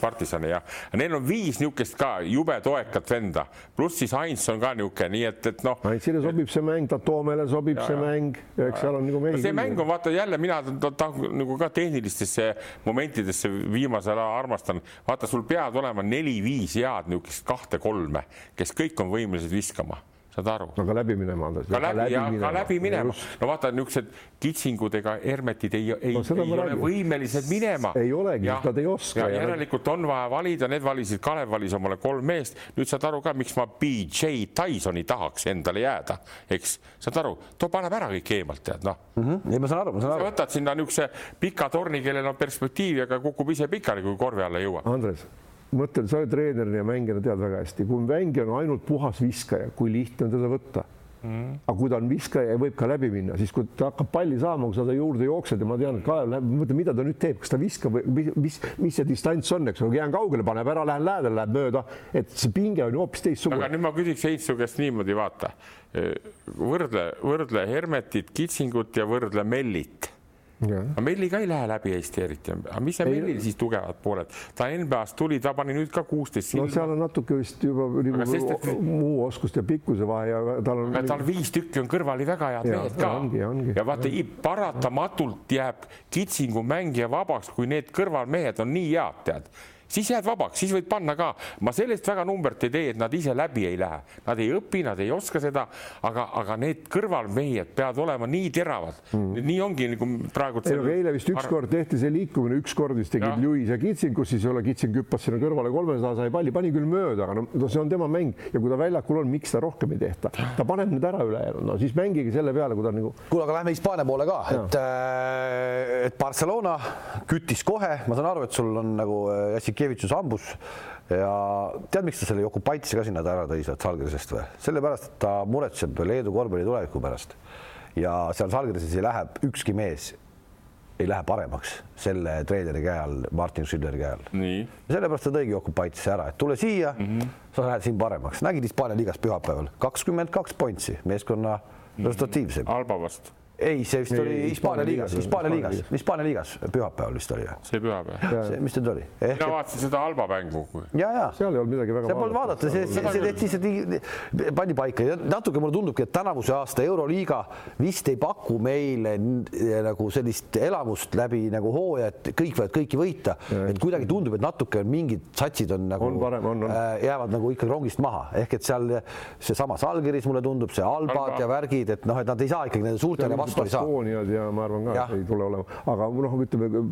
Speaker 2: Partisani.
Speaker 3: Jah, neil on viis niisugust ka jube toekat venda, pluss siis Heinz on ka niisugune, nii et, et noh.
Speaker 2: Heinzile sobib see mäng, Tatoomele sobib ja, see mäng, eks seal on nagu mehi.
Speaker 3: see mäng on vaata jälle mina tahan nagu ka tehnilistesse momentidesse viimasel ajal armastan, vaata, sul peavad olema neli-viis head niisugust kahte-kolme, kes kõik on võimelised viskama saad aru?
Speaker 2: no ka läbi minema.
Speaker 3: ka läbi, ja minema. ka läbi minema. no vaata, niisugused kitsingud ega hermetid ei, ei, no, ei ole räägin. võimelised minema.
Speaker 2: ei olegi, nad ei oska.
Speaker 3: järelikult on vaja valida, need valisid, Kalev valis omale kolm meest. nüüd saad aru ka, miks ma BJ Tysoni tahaks endale jääda, eks, saad aru, too paneb ära kõik eemalt, tead noh
Speaker 1: mm. -hmm. ei, ma saan aru, ma saan aru.
Speaker 3: võtad sinna niisuguse pika torni, kellel on perspektiivi, aga kukub ise pikali, kui korvi alla jõuab.
Speaker 2: Andres mõtlen, sa treenerina ja mängijana tead väga hästi, kui mängija on ainult puhas viskaja, kui lihtne on teda võtta. Mm.. aga kui ta on viskaja ja võib ka läbi minna, siis kui ta hakkab palli saama, kui sa ta juurde jooksed ja ma tean, et Kalev läheb, mõtlen, mida ta nüüd teeb, kas ta viskab või mis, mis, see distants on, eks ole, jään kaugele, paneb ära, lähen lähedale, läheb mööda, et see pinge on ju hoopis teistsugune.
Speaker 3: aga nüüd ma küsiks Heitsu käest niimoodi, vaata, võrdle, võrdle Hermetit, Kitsingut ja võrdle Mellit aga Melli ka ei lähe läbi Eesti eriti, aga mis see Mellil siis tugevad pooled, ta NBA-st tuli, ta pani nüüd ka kuusteist
Speaker 2: silma. no seal on natuke vist juba nagu sest, et... muu oskust ja pikkuse vahe ja tal on.
Speaker 3: tal viis tükki on kõrvali väga head ja, mehed ka. ja vaata, paratamatult jääb kitsingu mängija vabaks, kui need kõrvalmehed on nii head, tead siis jääd vabaks, siis võid panna ka. ma sellest väga numbrit ei tee, et nad ise läbi ei lähe, nad ei õpi, nad ei oska seda, aga, aga need kõrvalmehed peavad olema nii teravad. Mm.. nii ongi nagu praegu.
Speaker 2: eile vist ükskord tehti see liikumine, ükskord vist tegid Lewis ja Kitsing, kus siis ei ole Kitsing hüppas sinna kõrvale kolmesaja sai palli, pani küll mööda, aga no, no see on tema mäng. Ja kui ta väljakul on, miks ta rohkem ei tehta, ta paneb need ära ülejäänud, no siis mängige selle peale, kui ta nagu.
Speaker 1: kuule, aga lähme Hispaania poole ka, et, äh, et Barcelona küttis kohe, ma saan aru, et sul on nagu Jassik Jasikevitšus hambus ja tead, miks ta selle Jokupaitsi ka sinna ära tõi sealt Salgrisest või? sellepärast, et ta muretseb Leedu korvpalli tuleviku pärast ja seal Salgrises ei lähe ükski mees ei lähe paremaks selle treeneri käe all, Martin Schülleri käe all. sellepärast ta tõigi Jokupaitsi ära, et tule siia mm, -hmm. sa lähed siin paremaks, nägid Hispaania liigas pühapäeval kakskümmend kaks pointsi, meeskonna resultatiivsem.
Speaker 3: Alba vastu
Speaker 1: ei, see vist ei, oli Hispaania liigas, Hispaania liigas, Hispaania liigas pühapäeval vist oli.
Speaker 3: see pühapäev.
Speaker 1: mis nüüd oli?
Speaker 3: mina vaatasin seda Alba mängu.
Speaker 1: ja, ja
Speaker 2: seal ei olnud midagi väga.
Speaker 1: seal polnud vaadata, see, see, see tehti lihtsalt pandi paika ja natuke mulle tundubki, et tänavuse aasta Euroliiga vist ei paku meile nagu sellist elamust läbi nagu hooaja, et kõik võivad kõiki võita, et kuidagi tundub, et natuke mingid satsid on nagu
Speaker 2: on parem, on, on.
Speaker 1: Äh, jäävad nagu ikkagi rongist maha, ehk et seal seesama Salgiris mulle tundub see Albad Alba. ja värgid, et noh, et nad ei saa ikkagi nende suurtele vastu ei saa
Speaker 2: ja ma arvan ka, ei tule olema, aga noh, ütleme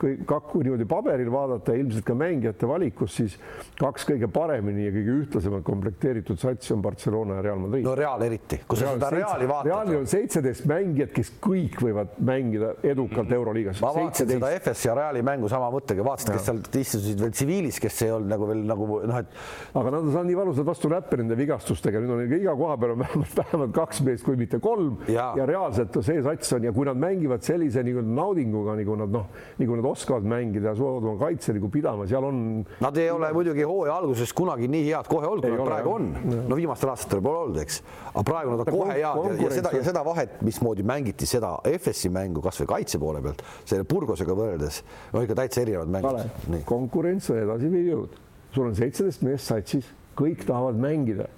Speaker 2: kõik, kui niimoodi paberil vaadata, ilmselt ka mängijate valikus, siis kaks kõige paremini ja kõige ühtlasemalt komplekteeritud satsi on Barcelona ja Real Madrid.
Speaker 1: no Real eriti, kui sa seda Reali vaatad.
Speaker 2: Realil on seitseteist mängijat, kes kõik võivad mängida edukalt mm. Euroliigas.
Speaker 1: ma vaatasin seda FS ja Reali mängu sama mõttega, vaatasid, kes seal istusid veel tsiviilis, kes ei olnud nagu veel nagu noh, et.
Speaker 2: aga nad on saanud nii valusalt vastu räppe nende vigastustega, nüüd on iga koha peal on vähemalt, vähemalt kaks meest, kui mitte kolm ja, ja reaalselt see sats on ja kui nad mängivad sellise nii-öelda naudinguga, nagu nad noh, nagu nad oskavad mängida ja suudavad oma kaitse nagu pidama, seal on.
Speaker 1: Nad ei ole muidugi hooaja alguses kunagi nii head kohe olnud, kui nad praegu on. no viimastel aastatel pole olnud, eks, aga praegu nad on kohe head ja, seda ja seda vahet, mismoodi mängiti seda FS-i mängu kasvõi kaitse poole pealt selle Burgosega võrreldes, no ikka täitsa erinevad mängud.
Speaker 2: konkurents on edasiviiv jõud, sul on seitseteist meest satsis, kõik tahavad mängida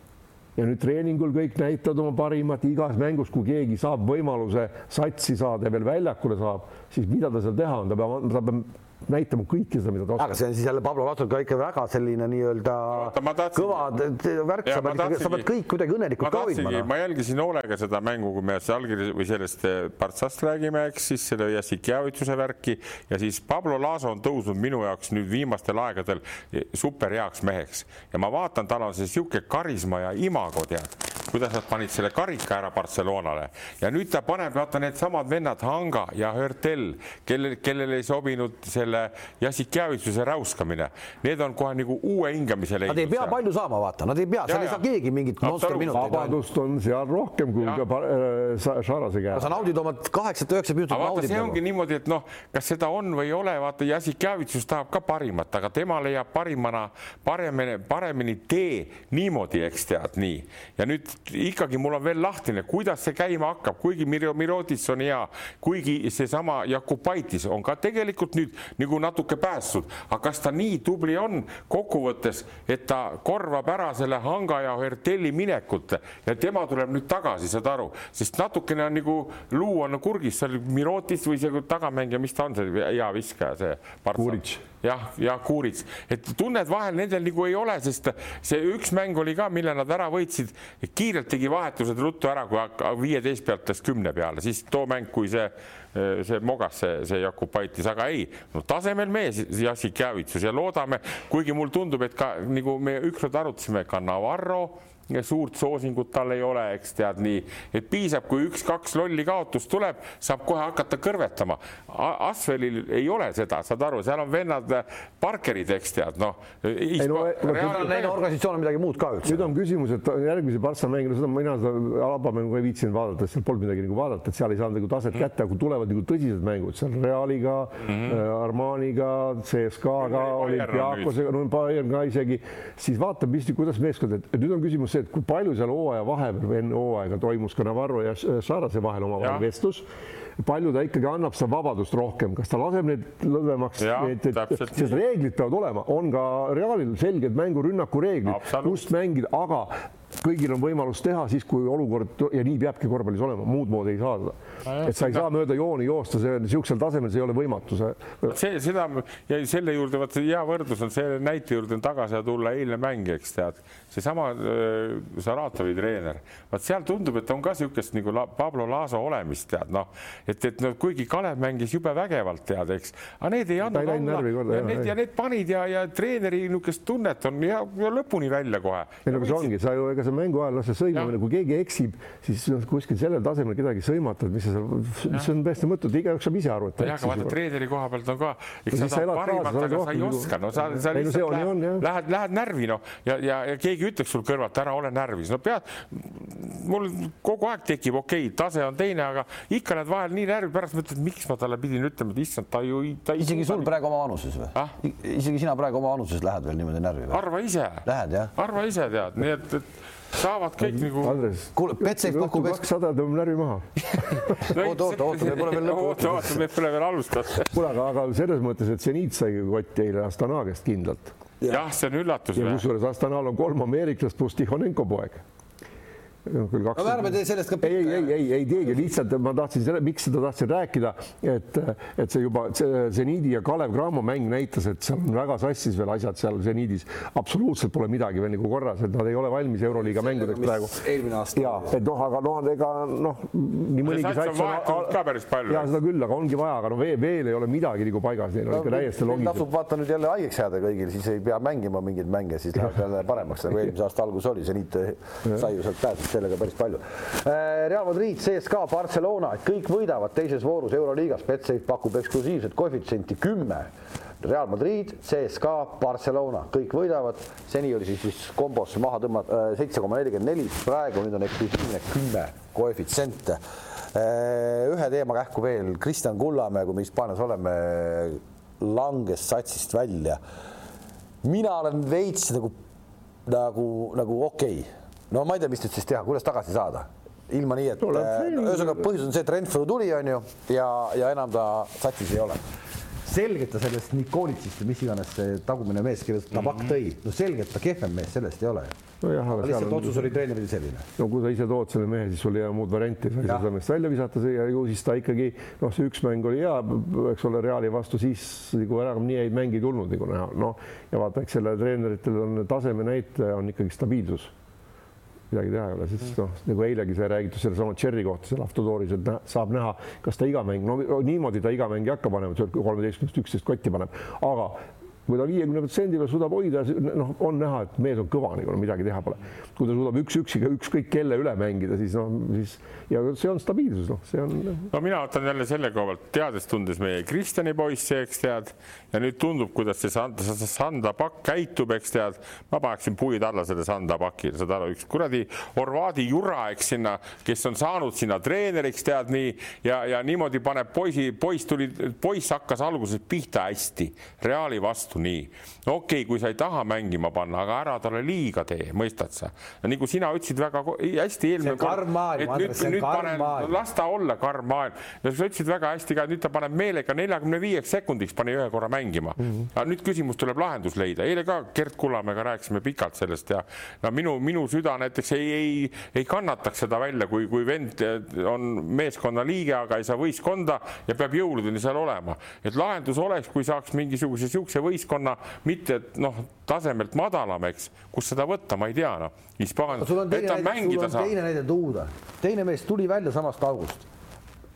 Speaker 2: ja nüüd treeningul kõik näitavad oma parimat igas mängus, kui keegi saab võimaluse satsi saada ja veel väljakule saab, siis mida ta seal teha on, ta peab, ta peab näitama kõike seda, mida ta
Speaker 1: oskab. aga see on siis jälle Pablo Latul ka ikka väga selline nii-öelda kõva värk, sa pead sa pead kõik kuidagi õnnelikult ka hoidma.
Speaker 3: No. ma jälgisin hoolega seda mängu, kui me allkirja või sellest eh, Partsast räägime, eks siis selle Jassikjavitsuse värki ja siis Pablo Laso on tõusnud minu jaoks nüüd viimastel aegadel eh, super heaks meheks ja ma vaatan, tal on see sihuke karisma ja imago tead, kuidas nad panid selle karika ära Barcelonale ja nüüd ta paneb, vaata needsamad vennad Hanga ja Hörtel, kellel, kellel ei sobinud selle Jassikjavitsuse räuskamine, need on kohe nagu uue hingamise leidnud.
Speaker 1: Nad ei pea seal. palju saama, vaata, nad ei pea, seal ei saa keegi mingit monsterminutit.
Speaker 2: vabadust on seal rohkem kui ja. ka äh, Šarase käes.
Speaker 1: sa naudid oma kaheksat-üheksat minutit.
Speaker 3: vaata, see ongi niimoodi, et noh, kas seda on või ei ole, vaata Jassikjavitsus tahab ka parimat, aga tema leiab parimana, paremini, paremini tee niimoodi, eks tead nii. ja nüüd ikkagi mul on veel lahtine, kuidas see käima hakkab, kuigi Mirotis on hea, kuigi seesama Jakubaitis on ka tegelikult nüüd nagu natuke päästnud, aga kas ta nii tubli on kokkuvõttes, et ta korvab ära selle Hanga ja Hertelli minekut ja tema tuleb nüüd tagasi, saad aru, sest natukene on nagu luu on kurgis seal Mirotis või see tagamängija, mis ta on, see hea viskaja, see.
Speaker 2: Kuric
Speaker 3: jah, ja Kuurits, et tunned vahel nendel nagu ei ole, sest see üks mäng oli ka, mille nad ära võitsid, kiirelt tegi vahetused ruttu ära, kui viieteist pealt läks kümne peale, siis too mäng, kui see see mogas, see, see Jakub Paitis, aga ei, no tasemel mees Jassik Javitsus ja loodame, kuigi mulle tundub, et ka nagu me ükskord arutasime, ka Navarro suurt soosingut tal ei ole, eks tead nii, et piisab, kui üks-kaks lolli kaotust tuleb, saab kohe hakata kõrvetama. Asvelil ei ole seda, saad aru, seal on vennad Parkerid, eks tead, noh.
Speaker 1: No, neil organisatsioon on midagi muud ka üldse.
Speaker 2: nüüd on küsimus, et järgmise Partsa mängu, seda mina seda alabamängu ei viitsinud vaadata, seal polnud midagi nagu vaadata, et seal ei saanud nagu taset mm. kätte, aga kui tulevad nagu tõsised mängud seal Realiga mm, -hmm. Armaniga, CSKA-ga, Olümpiaakosega, no Bayern ka isegi, siis vaatab vist, kuidas meeskond, et nüüd on küsimus see, et kui palju seal hooaja vahepeal enne hooaega toimus ka Navarro ja Sarase vahel omavahel vestlus. Palju ta ikkagi annab seda vabadust rohkem, kas ta laseb neid lõdvemaks, sest reeglid peavad olema, on ka Realil selged mängurünnaku reeglid, kust mängida, aga kõigil on võimalus teha siis, kui olukord ja nii peabki korvpallis olema, muud moodi ei saa seda. et sa ei saa mööda jooni joosta, see niisugusel tasemel, see ei ole võimatu, see.
Speaker 3: see, seda ja selle juurde, vot hea võrdlus on selle näite juurde on tagasi tulla eilne mäng, eks tead, seesama äh, Saratovi treener, vot seal tundub, et on ka niisugust nagu La, Pablo Laso olemist, tead noh, et, et no kuigi Kalev mängis jube vägevalt, tead, eks, aga need ei andnud
Speaker 2: olla
Speaker 3: ja need ja need panid ja, ja treeneri niisugust tunnet on ja, ja lõpuni välja kohe.
Speaker 2: ei no aga see ongi, sa ju ega see mängu ajal, noh, see sõimamine, kui keegi eksib, siis noh, kuskil sellel tasemel kedagi sõimata, mis sa seal, see on täiesti mõttetu, igaüks saab ise aru, et.
Speaker 3: jah, aga vaata treeneri koha pealt on ka, eks sa tahad parimat, aga sa ei oska, no sa, sa lihtsalt lähed, lähed, lähed närvi, noh, ja, ja, ja keegi ütleks sul kõrvalt, ära ole närvis, no pead, mul kogu aeg tekib, okei okay,, tase on teine, aga ikka lähed vahel nii närvi, pärast mõtled, miks ma talle pidin ütlema, et issand, ta ju.
Speaker 1: isegi sul praegu oma vanuses või ah?? isegi sina praegu oma vanuses lähed veel niimoodi närvi või?
Speaker 3: arva ise.
Speaker 1: Lähed jah?
Speaker 3: arva ise tead, nii et, et saavad kõik nagu.
Speaker 2: Andres,
Speaker 1: kuule, Betsafe pakub.
Speaker 2: kakssada tõmbab närvi maha
Speaker 1: oota, oota, oota, me pole veel lõppu.
Speaker 3: oota, oota, me pole veel alustanud.
Speaker 2: kuule, aga, aga selles mõttes, et seniit sai kotti eile Astana käest kindlalt.
Speaker 3: Jah, see on üllatus.
Speaker 2: ja kusjuures Astanal on kolm ameeriklast pluss Tihonenko poeg
Speaker 1: küll kaks. no ärme tee sellest ka.
Speaker 2: ei, ei, ei, ei, ei teegi, lihtsalt ma tahtsin selle, miks seda tahtsin rääkida, et, et see juba see seniidi ja Kalev Cramo mäng näitas, et seal on väga sassis veel asjad seal seniidis. absoluutselt pole midagi veel nagu korras, et nad ei ole valmis Euroliiga mängudeks praegu.
Speaker 1: eelmine aasta.
Speaker 2: ja, et noh, aga noh, ega noh, nii mõnigi
Speaker 3: sats on ka päris palju.
Speaker 2: ja seda küll, aga ongi vaja, aga no veel, veel ei ole midagi nagu paigas, neil on ikka täiesti loogiliselt.
Speaker 1: tasub vaata nüüd jälle haigeks jääda kõigil, siis ei pea mängima mingeid mänge, siis läheb jälle paremaks, nagu eelmise aasta algus oli, seniit sai ju sealt pääses sellega päris palju Äh, Real Madrid, CSKA, Barcelona, et kõik võidavad teises voorus Euroliigas, Betsafe pakub eksklusiivset koefitsienti kümme. Real Madrid, CSKA, Barcelona, kõik võidavad, seni oli siis vist kombos maha tõmmata äh, seitse koma nelikümmend neli, praegu nüüd on eksklusiivne kümme koefitsiente. Äh, ühe teema kähku veel, Kristjan Kullamäe, kui me Hispaanias oleme, langes satsist välja. mina olen veits nagu, nagu, nagu okei okay no ma ei tea, mis nüüd siis teha, kuidas tagasi saada ilma nii, et no, ühesõnaga põhjus on see, et Renfrew tuli, on ju, ja, ja enam ta satsis ei ole. selgelt ta sellest Nikolitsist või mis iganes see tagumine mees, kelle Tabak mhm. tõi, no selgelt ta kehvem mees sellest ei ole ju
Speaker 2: nojah, aga
Speaker 1: lihtsalt on... otsus oli treeneril selline.
Speaker 2: no kui sa ise tood selle mehe, siis sul ei jää muud varianti, sa ei saa sellest välja visata ja ju siis ta ikkagi noh, see üks mäng oli hea, eks ole, Reali vastu, siis nagu enam nii häid mänge ei tulnud nagu näha, noh ja vaata, eks selle treeneritel on taseme näitaja on ikkagi stabiilsus midagi teha ei ole, sest noh, nagu eilegi sai räägitud sellesama Cherry kohta seal Avtodoris, et nä saab näha, kas ta iga mäng, no niimoodi ta iga mäng ei hakka panema, et kolmeteistkümnest üksteist kotti paneb, aga kui ta viiekümne protsendi peal suudab hoida, noh, on näha, et mees on kõva, nagu midagi teha pole. kui ta suudab üks-üksiga ükskõik kelle üle mängida, siis noh, siis ja see on stabiilsus, noh, see on.
Speaker 3: no mina võtan jälle selle koha pealt, teades-tundes meie Kristjani poissi, eks tead, ja nüüd tundub, kuidas see Sanda, Sanda pakk käitub, eks tead, ma paneksin puid alla selle Sanda pakile, saad aru, üks kuradi Horvaadi jura, eks sinna, kes on saanud sinna treeneriks, tead nii ja, ja niimoodi paneb poisi, poiss tuli, poiss hakkas alguses pihta hästi Reali vastu vastu, nii. okei okay,, kui sa ei taha mängima panna, aga ära talle liiga tee, mõistad sa? nagu sina ütlesid väga hästi eelmine
Speaker 1: kord, et
Speaker 3: nüüd, nüüd panen, las ta olla karm maailm ja sa ütlesid väga hästi ka, et nüüd ta paneb meelega neljakümne viieks sekundiks pani ühe korra mängima mm. -hmm. aga nüüd küsimus tuleb lahendus leida, eile ka Gert Kullamäega rääkisime pikalt sellest ja no minu, minu süda näiteks ei, ei, ei kannataks seda välja, kui, kui vend on meeskonna liige, aga ei saa võistkonda ja peab jõuludeni seal olema, et lahendus oleks, kui saaks mingisuguse siukse võistkonna võistkonna mitte noh, tasemelt madalam, eks, kus seda võtta, ma ei tea, noh. Hispaania,
Speaker 1: et ta mängida saab. teine näide tuua, teine mees tuli välja samast august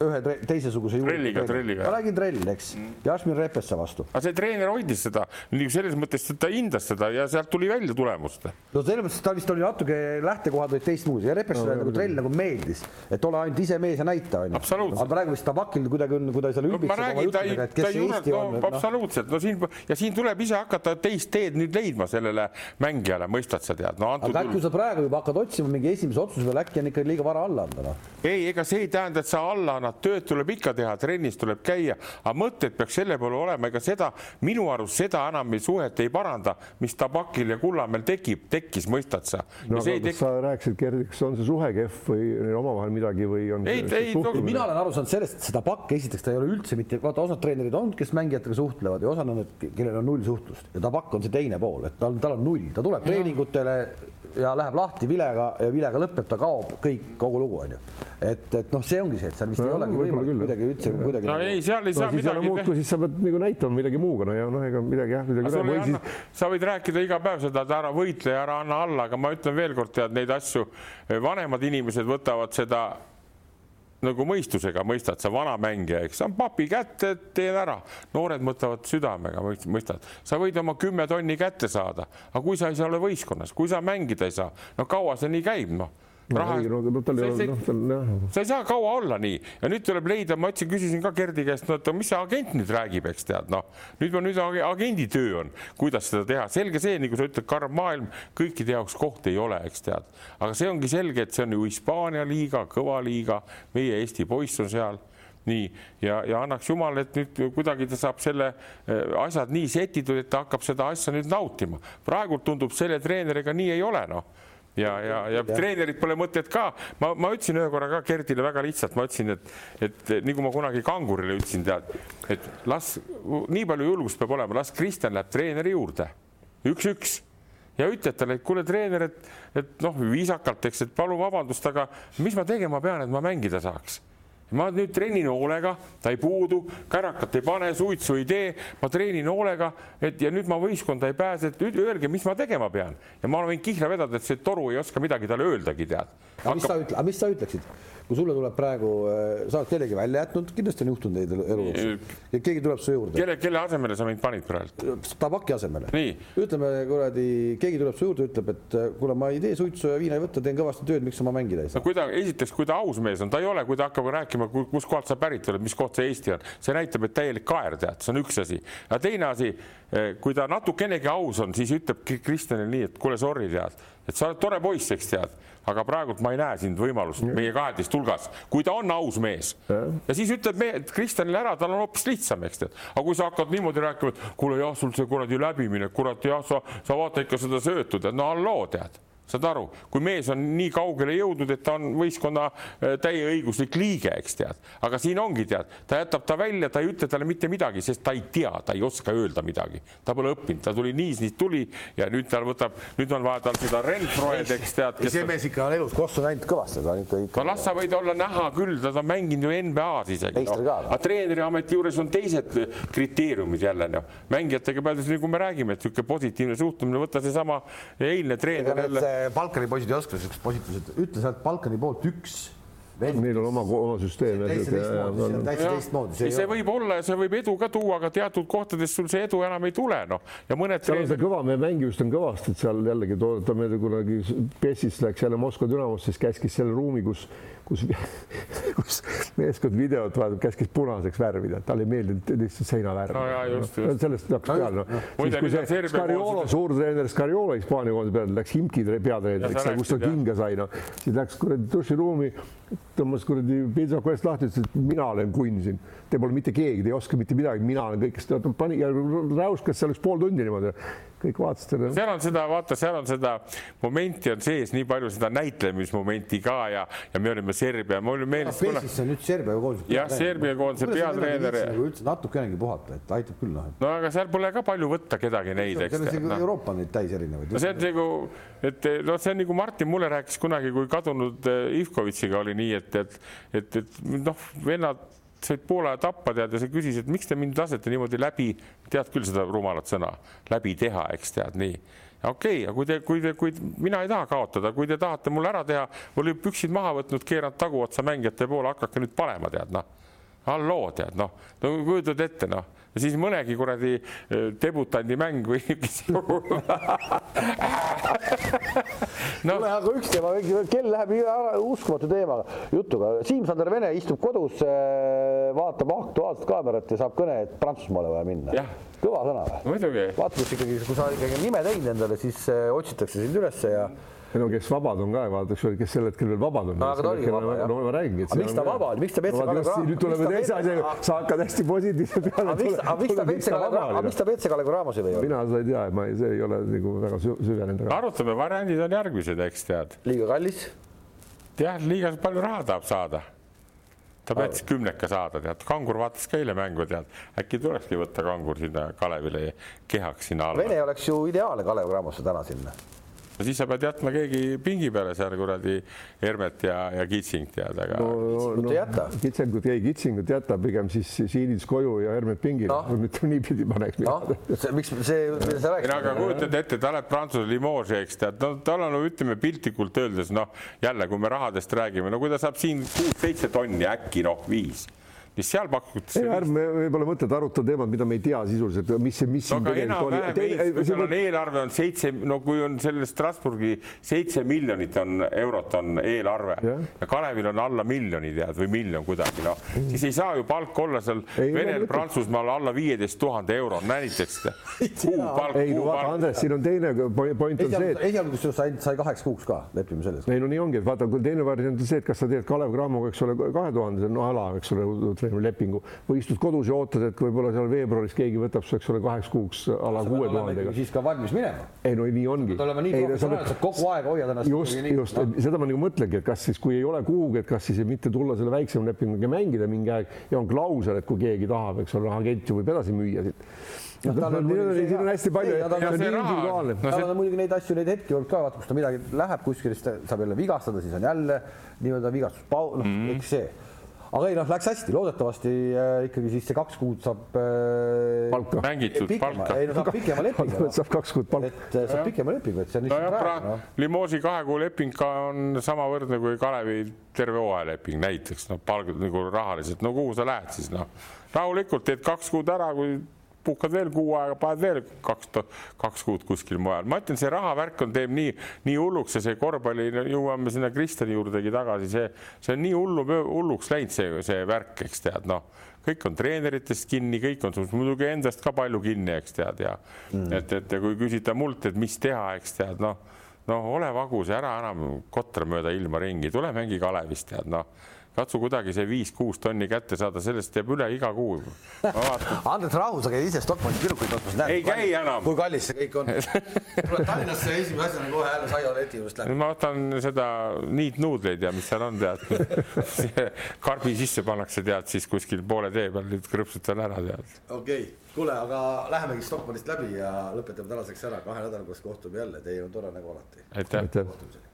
Speaker 1: ühe teisesuguse
Speaker 3: trelliga, trelliga.
Speaker 1: ma räägin trell, eks mm., Jasmin Repesse vastu.
Speaker 3: aga see treener hoidis seda selles mõttes, et ta hindas seda ja sealt tuli välja tulemust.
Speaker 1: no selles mõttes ta vist oli natuke lähtekohad olid teistmoodi ja Repessele no, nagu trell nagu meeldis, et ole ainult ise mees ja näita onju. aga praegu vist Tabakil kuidagi on, kui ta seal ülbitseb
Speaker 3: oma juttudega, et kes see Eesti on. No, absoluutselt, no siin ja siin tuleb ise hakata teist teed nüüd leidma sellele mängijale, mõistad sa tead no,.
Speaker 1: aga äkki sa praegu juba hakkad otsima mingi esimese otsuse peale, äkki on ikka liiga vara alla anda noh?
Speaker 3: ei, ega see ei tähenda, et sa alla annad annad, tööd tuleb ikka teha, trennis tuleb käia, aga mõtted peaks selle poole olema, ega seda minu arust seda enam suhet ei paranda, mis Tabakil ja Kullamäel tekib, tekkis, mõistad sa?
Speaker 2: no kas sa rääkisid, Gerd, kas on see suhe kehv või omavahel midagi või on?
Speaker 1: ei, ei, no, mina olen aru saanud sellest, et seda Tabak esiteks ta ei ole üldse mitte, vaata osad treenerid on, kes mängijatega suhtlevad ja osad on need, kellel on null suhtlust ja Tabak on see teine pool, et tal, tal on null, ta tuleb treeningutele ja läheb lahti vilega ja vilega lõpeb, ta kaob kõik, kogu lugu on ju. et, et noh, see ongi see, et seal vist no, ei olegi võimalik kuidagi üldse kuidagi.
Speaker 3: no ei, seal ei saa no, midagi.
Speaker 2: muutu, siis sa pead nagu näitama millegi muuga, no ja noh, ega midagi jah, midagi.
Speaker 3: Siis... sa võid rääkida iga päev seda, et ära võitle ja ära anna alla, aga ma ütlen veelkord, tead neid asju, vanemad inimesed võtavad seda nagu mõistusega mõistad, sa vana mängija, eks, saan papi kätte, teen ära. noored mõtlevad südamega, mõistad, sa võid oma kümme tonni kätte saada, aga kui sa ei saa olla võistkonnas, kui sa mängida ei saa, no kaua see nii käib, noh
Speaker 2: raha no,. No, tal ei noh,
Speaker 3: sa ei saa kaua olla nii. Ja nüüd tuleb leida, ma ütlesin, küsisin ka Gerdi käest, no et mis see agent nüüd räägib, eks tead, noh, nüüd on nüüd agendi töö on, kuidas seda teha, selge see, nagu sa ütled, karm maailm, kõikide jaoks kohta ei ole, eks tead, aga see ongi selge, et see on ju Hispaania liiga, kõva liiga, meie Eesti poiss on seal. Nii. Ja, ja annaks jumal, et nüüd kuidagi ta saab selle äh, asjad nii setitud, et ta hakkab seda asja nüüd nautima. praegult tundub selle treeneriga nii ei ole, noh ja, ja, ja, treenerid pole mõtet ka, ma, ma ütlesin ühe korra ka Gerdile väga lihtsalt, ma ütlesin, et, et nii kui ma kunagi kangurile ütlesin, tead, et las nii palju julgust peab olema, las Kristjan läheb treeneri juurde, üks-üks ja ütled talle, et kuule, treener, et, et noh, viisakalt, eks, et palun vabandust, aga mis ma tegema pean, et ma mängida saaks ma nüüd treenin hoolega, ta ei puudu, kärakat ei pane, suitsu ei tee, ma treenin hoolega, et ja nüüd ma võistkonda ei pääse, et öelge, mis ma tegema pean ja ma olen võinud kihla vedada, et see toru ei oska midagi talle öeldagi, tead.
Speaker 1: aga mis sa ütle, aga mis sa ütleksid? Kui sulle tuleb praegu, äh, sa oled kellegi välja jätnud, kindlasti on juhtunud neid elu jooksul ja keegi tuleb su juurde.
Speaker 3: kelle, kelle asemele sa mind panid praegu?
Speaker 1: Tabaki asemele. ütleme kuradi, keegi tuleb su juurde, ütleb, et äh, kuule, ma ei tee suitsu ja viina ei võta, teen kõvasti tööd, miks sa ma mängida ei saa?
Speaker 3: no kui ta, esiteks, kui ta aus mees on, ta ei ole, kui ta hakkab rääkima, kus kohalt sa pärit oled, mis koht see Eesti on, see näitab, et täielik kaer, tead, see on üks asi. ja teine asi, äh, kui ta natukenegi aus on, siis ütleb Kristjanile nii, et kuule, sorry, tead, et sa oled tore poiss, eks tead aga praegult ma ei näe sind võimalust meie kaheteist hulgas, kui ta on aus mees. ja siis ütleb me Kristjanile ära, tal on hoopis lihtsam, eks tead. aga kui sa hakkad niimoodi rääkima, et kuule jah, sul see kuradi läbimine, kurat jah, sa, sa vaata ikka seda söötu, tead, no halloo, tead saad aru, kui mees on nii kaugele jõudnud, et ta on võistkonna äh, täieõiguslik liige, eks tead, aga siin ongi tead, ta jätab ta välja, ta ei ütle talle mitte midagi, sest ta ei tea, ta ei oska öelda midagi, ta pole õppinud, ta tuli niis, nii tuli ja nüüd tal võtab, nüüd on vaja tal seda Renfroed, eks tead.
Speaker 1: see mees ikka on elus kossu näinud kõvasti, ta ikka, ikka.
Speaker 3: no las sa võid olla näha küll, ta on mänginud ju NBA-s isegi no.. aga treeneriameti juures on teised kriteeriumid jälle noh, mängijatega peale nagu me räägime, et niisugune positiivne suhtumine, võta seesama eilne treener jälle
Speaker 1: Balkani poisid ei oska niisugust positiivset, ütle sealt Balkani poolt üks
Speaker 2: Neil on oma, oma süsteem.
Speaker 1: täitsa teistmoodi.
Speaker 3: see, see võib olla ja see võib edu ka tuua, aga teatud kohtades sul see edu enam ei tule, noh. ja mõned.
Speaker 2: seal on see kõva, meie mängimist on kõvasti, et seal jällegi ta meelde kunagi PES-ist läks jälle Moskva Dünamosse, siis käskis selle ruumi, kus kus, [LAUGHS] kus meeskond videot vaatab, käskis punaseks värvida, talle ei meeldinud lihtsalt seinavärv.
Speaker 3: no ja just, just.
Speaker 2: sellest hakkas peale, noh. siis kui see Scariolo, suurtreener Scariolo Hispaania koondise peale läks Imki peatreeneriks, kus ta kinga sai, noh, siis läks kuradi duširuumi tõmbas kuradi pintsaku eest lahti, ütles, et mina olen kunn siin, te pole mitte keegi, te ei oska mitte midagi, mina olen kõigest, pani ja räuskas seal üks pool tundi niimoodi kõik vaatasid
Speaker 3: seda. seal on seda, vaata, seal on seda momenti on sees nii palju seda näitlemismomenti ka ja, ja me olime Serbia, mul meeldis.
Speaker 1: see on nüüd Serbia koondise.
Speaker 3: jah, Serbia koondise peatreener.
Speaker 1: nagu üldse natukenegi puhata, et aitab küll noh.
Speaker 3: no aga seal pole ka palju võtta kedagi neid, eks.
Speaker 1: seal on no. Euroopa neid täis erinevaid.
Speaker 3: no see on nagu, et noh, see on nagu Martin mulle rääkis kunagi, kui kadunud eh, Ivkovitšiga oli nii, et, et, et, et noh, vennad said poole aja tappa tead ja sa küsisid, miks te mind lasete niimoodi läbi, tead küll seda rumalat sõna, läbi teha, eks tead nii. okei okay,, aga kui te, kui te, kui mina ei taha kaotada, kui te tahate mul ära teha, mul püksid maha võtnud, keeranud taguotsa mängijate poole, hakake nüüd panema, tead noh. halloo, tead noh, no kujutad ette noh ja siis mõnegi kuradi äh, debutandi mäng või [LAUGHS]
Speaker 1: no.. kuule, aga üks teema, kell läheb uskumatu teemaga jutuga. Siim-Sander Vene istub kodus, äh, vaatab Aktuaalset kaamerat ja saab kõne, et Prantsusmaale vaja minna. kõva sõna
Speaker 3: või?
Speaker 1: vaata, ikkagi, kui sa ikkagi nime teinud endale, siis äh, otsitakse sind ülesse ja
Speaker 2: no kes vabad on ka, vaadatakse, kes sel hetkel veel vabad on.
Speaker 1: aga ta oligi vaba, jah.
Speaker 2: no ma räägingi.
Speaker 1: aga miks ta vaba oli, miks ta WC Kalev Cramo?
Speaker 2: nüüd tuleme teise asjaga, sa hakkad hästi positiivse peale.
Speaker 1: aga miks ta WC Kalev, miks ta WC Kalev Cramos ei või olla?
Speaker 2: mina seda ei tea, ma ei, see ei ole nagu väga süvenenud.
Speaker 3: arutame, variandid on järgmised, eks tead.
Speaker 1: liiga kallis.
Speaker 3: jah, liiga palju raha tahab saada ta päättis kümneka saada, tead, Kangur vaatas ka eile mängu, tead, äkki tulekski võtta Kangur sinna Kalevile kehaks sinna alla.
Speaker 1: Vene oleks ju ideaalne Kalev Cramosse täna sinna
Speaker 3: siis sa pead jätma keegi pingi peale seal kuradi Hermet ja, ja Kitsing tead, aga
Speaker 1: no,. No, no,
Speaker 2: kitsengut ei, Kitsingut jäta pigem siis Siilits koju ja Hermet pingile no., nüüd niipidi paneks
Speaker 1: no,. miks see, mida sa rääkisid?
Speaker 3: aga kujutad ette, ta läheb Prantsuse Limoge'i, eks tead, no tal on, ütleme piltlikult öeldes, noh jälle, kui me rahadest räägime, no kui ta saab siin kuus-seitse tonni äkki noh, viis mis seal pakutakse.
Speaker 2: ärme võib-olla mõtet arutada teemat, mida me ei tea sisuliselt, mis see, mis
Speaker 3: siin no, tegelikult oli. kui seal on eelarve on seitse, no kui on selle Strasbourgi seitse miljonit on eurot on eelarve ja, ja Kalevil on alla miljoni tead või miljon kuidagi noh, siis ei saa ju palk olla seal Venel, Prantsusmaal alla viieteist tuhande euro, näiteks.
Speaker 2: kuupalk. [LAUGHS] ei no vaata, Andres, siin on teine point on see, et.
Speaker 1: esialgu sai, sai kaheks kuuks ka, lepime selles.
Speaker 2: ei no nii ongi, et vaata, teine variant on see, et kas sa teed Kalev Cramoga, eks ole, kahe tuhande, no ala, eks ole lepingu või istud kodus ja ootad, et võib-olla seal veebruaris keegi võtab su, eks ole, kaheks kuuks a la kuue tuhandega.
Speaker 1: siis ka valmis minema.
Speaker 2: ei no nii ongi.
Speaker 1: olema nii professionaalne, et sa kogu aeg hoiad ennast.
Speaker 2: just, just no., seda ma nagu mõtlengi, et kas siis, kui ei ole kuhugi, et kas siis mitte tulla selle väiksema lepinguga mängida mingi aeg ja on klausel, et kui keegi tahab, eks ole, agent ju võib edasi müüa siit no, tal on, siin on hästi palju.
Speaker 1: tal on muidugi neid asju, neid hetki olnud ka, vaata, kus ta midagi läheb kuskile, siis ta saab jälle vigastada, siis on jälle nii-öelda vigastus, noh mm -hmm., eks see aga ei noh, läks hästi, loodetavasti äh, ikkagi siis see kaks kuud saab äh,
Speaker 3: palka. mängitud palka.
Speaker 1: ei no saab pikema lepingu. [LAUGHS]
Speaker 2: saab kaks kuud palka.
Speaker 1: et äh, saab pikema lepingu, et see on lihtsalt no praegu no..
Speaker 3: Limoosi kahe kuu leping ka on samavõrdne kui Kalevi terve hooajaleping näiteks. Noh, palk nagu rahaliselt, no kuhu sa lähed siis noh, rahulikult teed kaks kuud ära, kui puhkad veel kuu aega, paned veel kaks, kaks kuud kuskil mujal. ma ütlen, see rahavärk on, teeb nii, nii hulluks ja see korvpalli, jõuame sinna Kristjani juurdegi tagasi, see, see on nii hullu, hulluks läinud, see, see värk, eks tead, noh, kõik on treeneritest kinni, kõik on muidugi endast ka palju kinni, eks tead ja mm. et, et ja kui küsida mult, et mis teha, eks tead, noh, noh, ole vagus ära enam kotra mööda ilma ringi, tule mängi Kalevis, tead, noh katsu kuidagi see viis-kuus tonni kätte saada, sellest jääb üle iga kuu. [LAUGHS]
Speaker 1: Andres Rahus, käid ise Stockmanni tüdrukuid ostmas.
Speaker 3: ei käi enam.
Speaker 1: kui kallis see kõik on? [LAUGHS] tuled Tallinnasse esimese asjana kohe jälle saialeti juurest läbi.
Speaker 3: ma võtan seda niitnuudleid ja mis seal on, tead [LAUGHS] karbi sisse pannakse, tead siis kuskil poole tee peal, nüüd krõpsutan ära, tead.
Speaker 1: okei okay., kuule, aga lähemegi Stockmannist läbi ja lõpetame tänaseks ära, kahe nädala pärast kohtume jälle, teil on tore nagu alati.
Speaker 3: aitäh..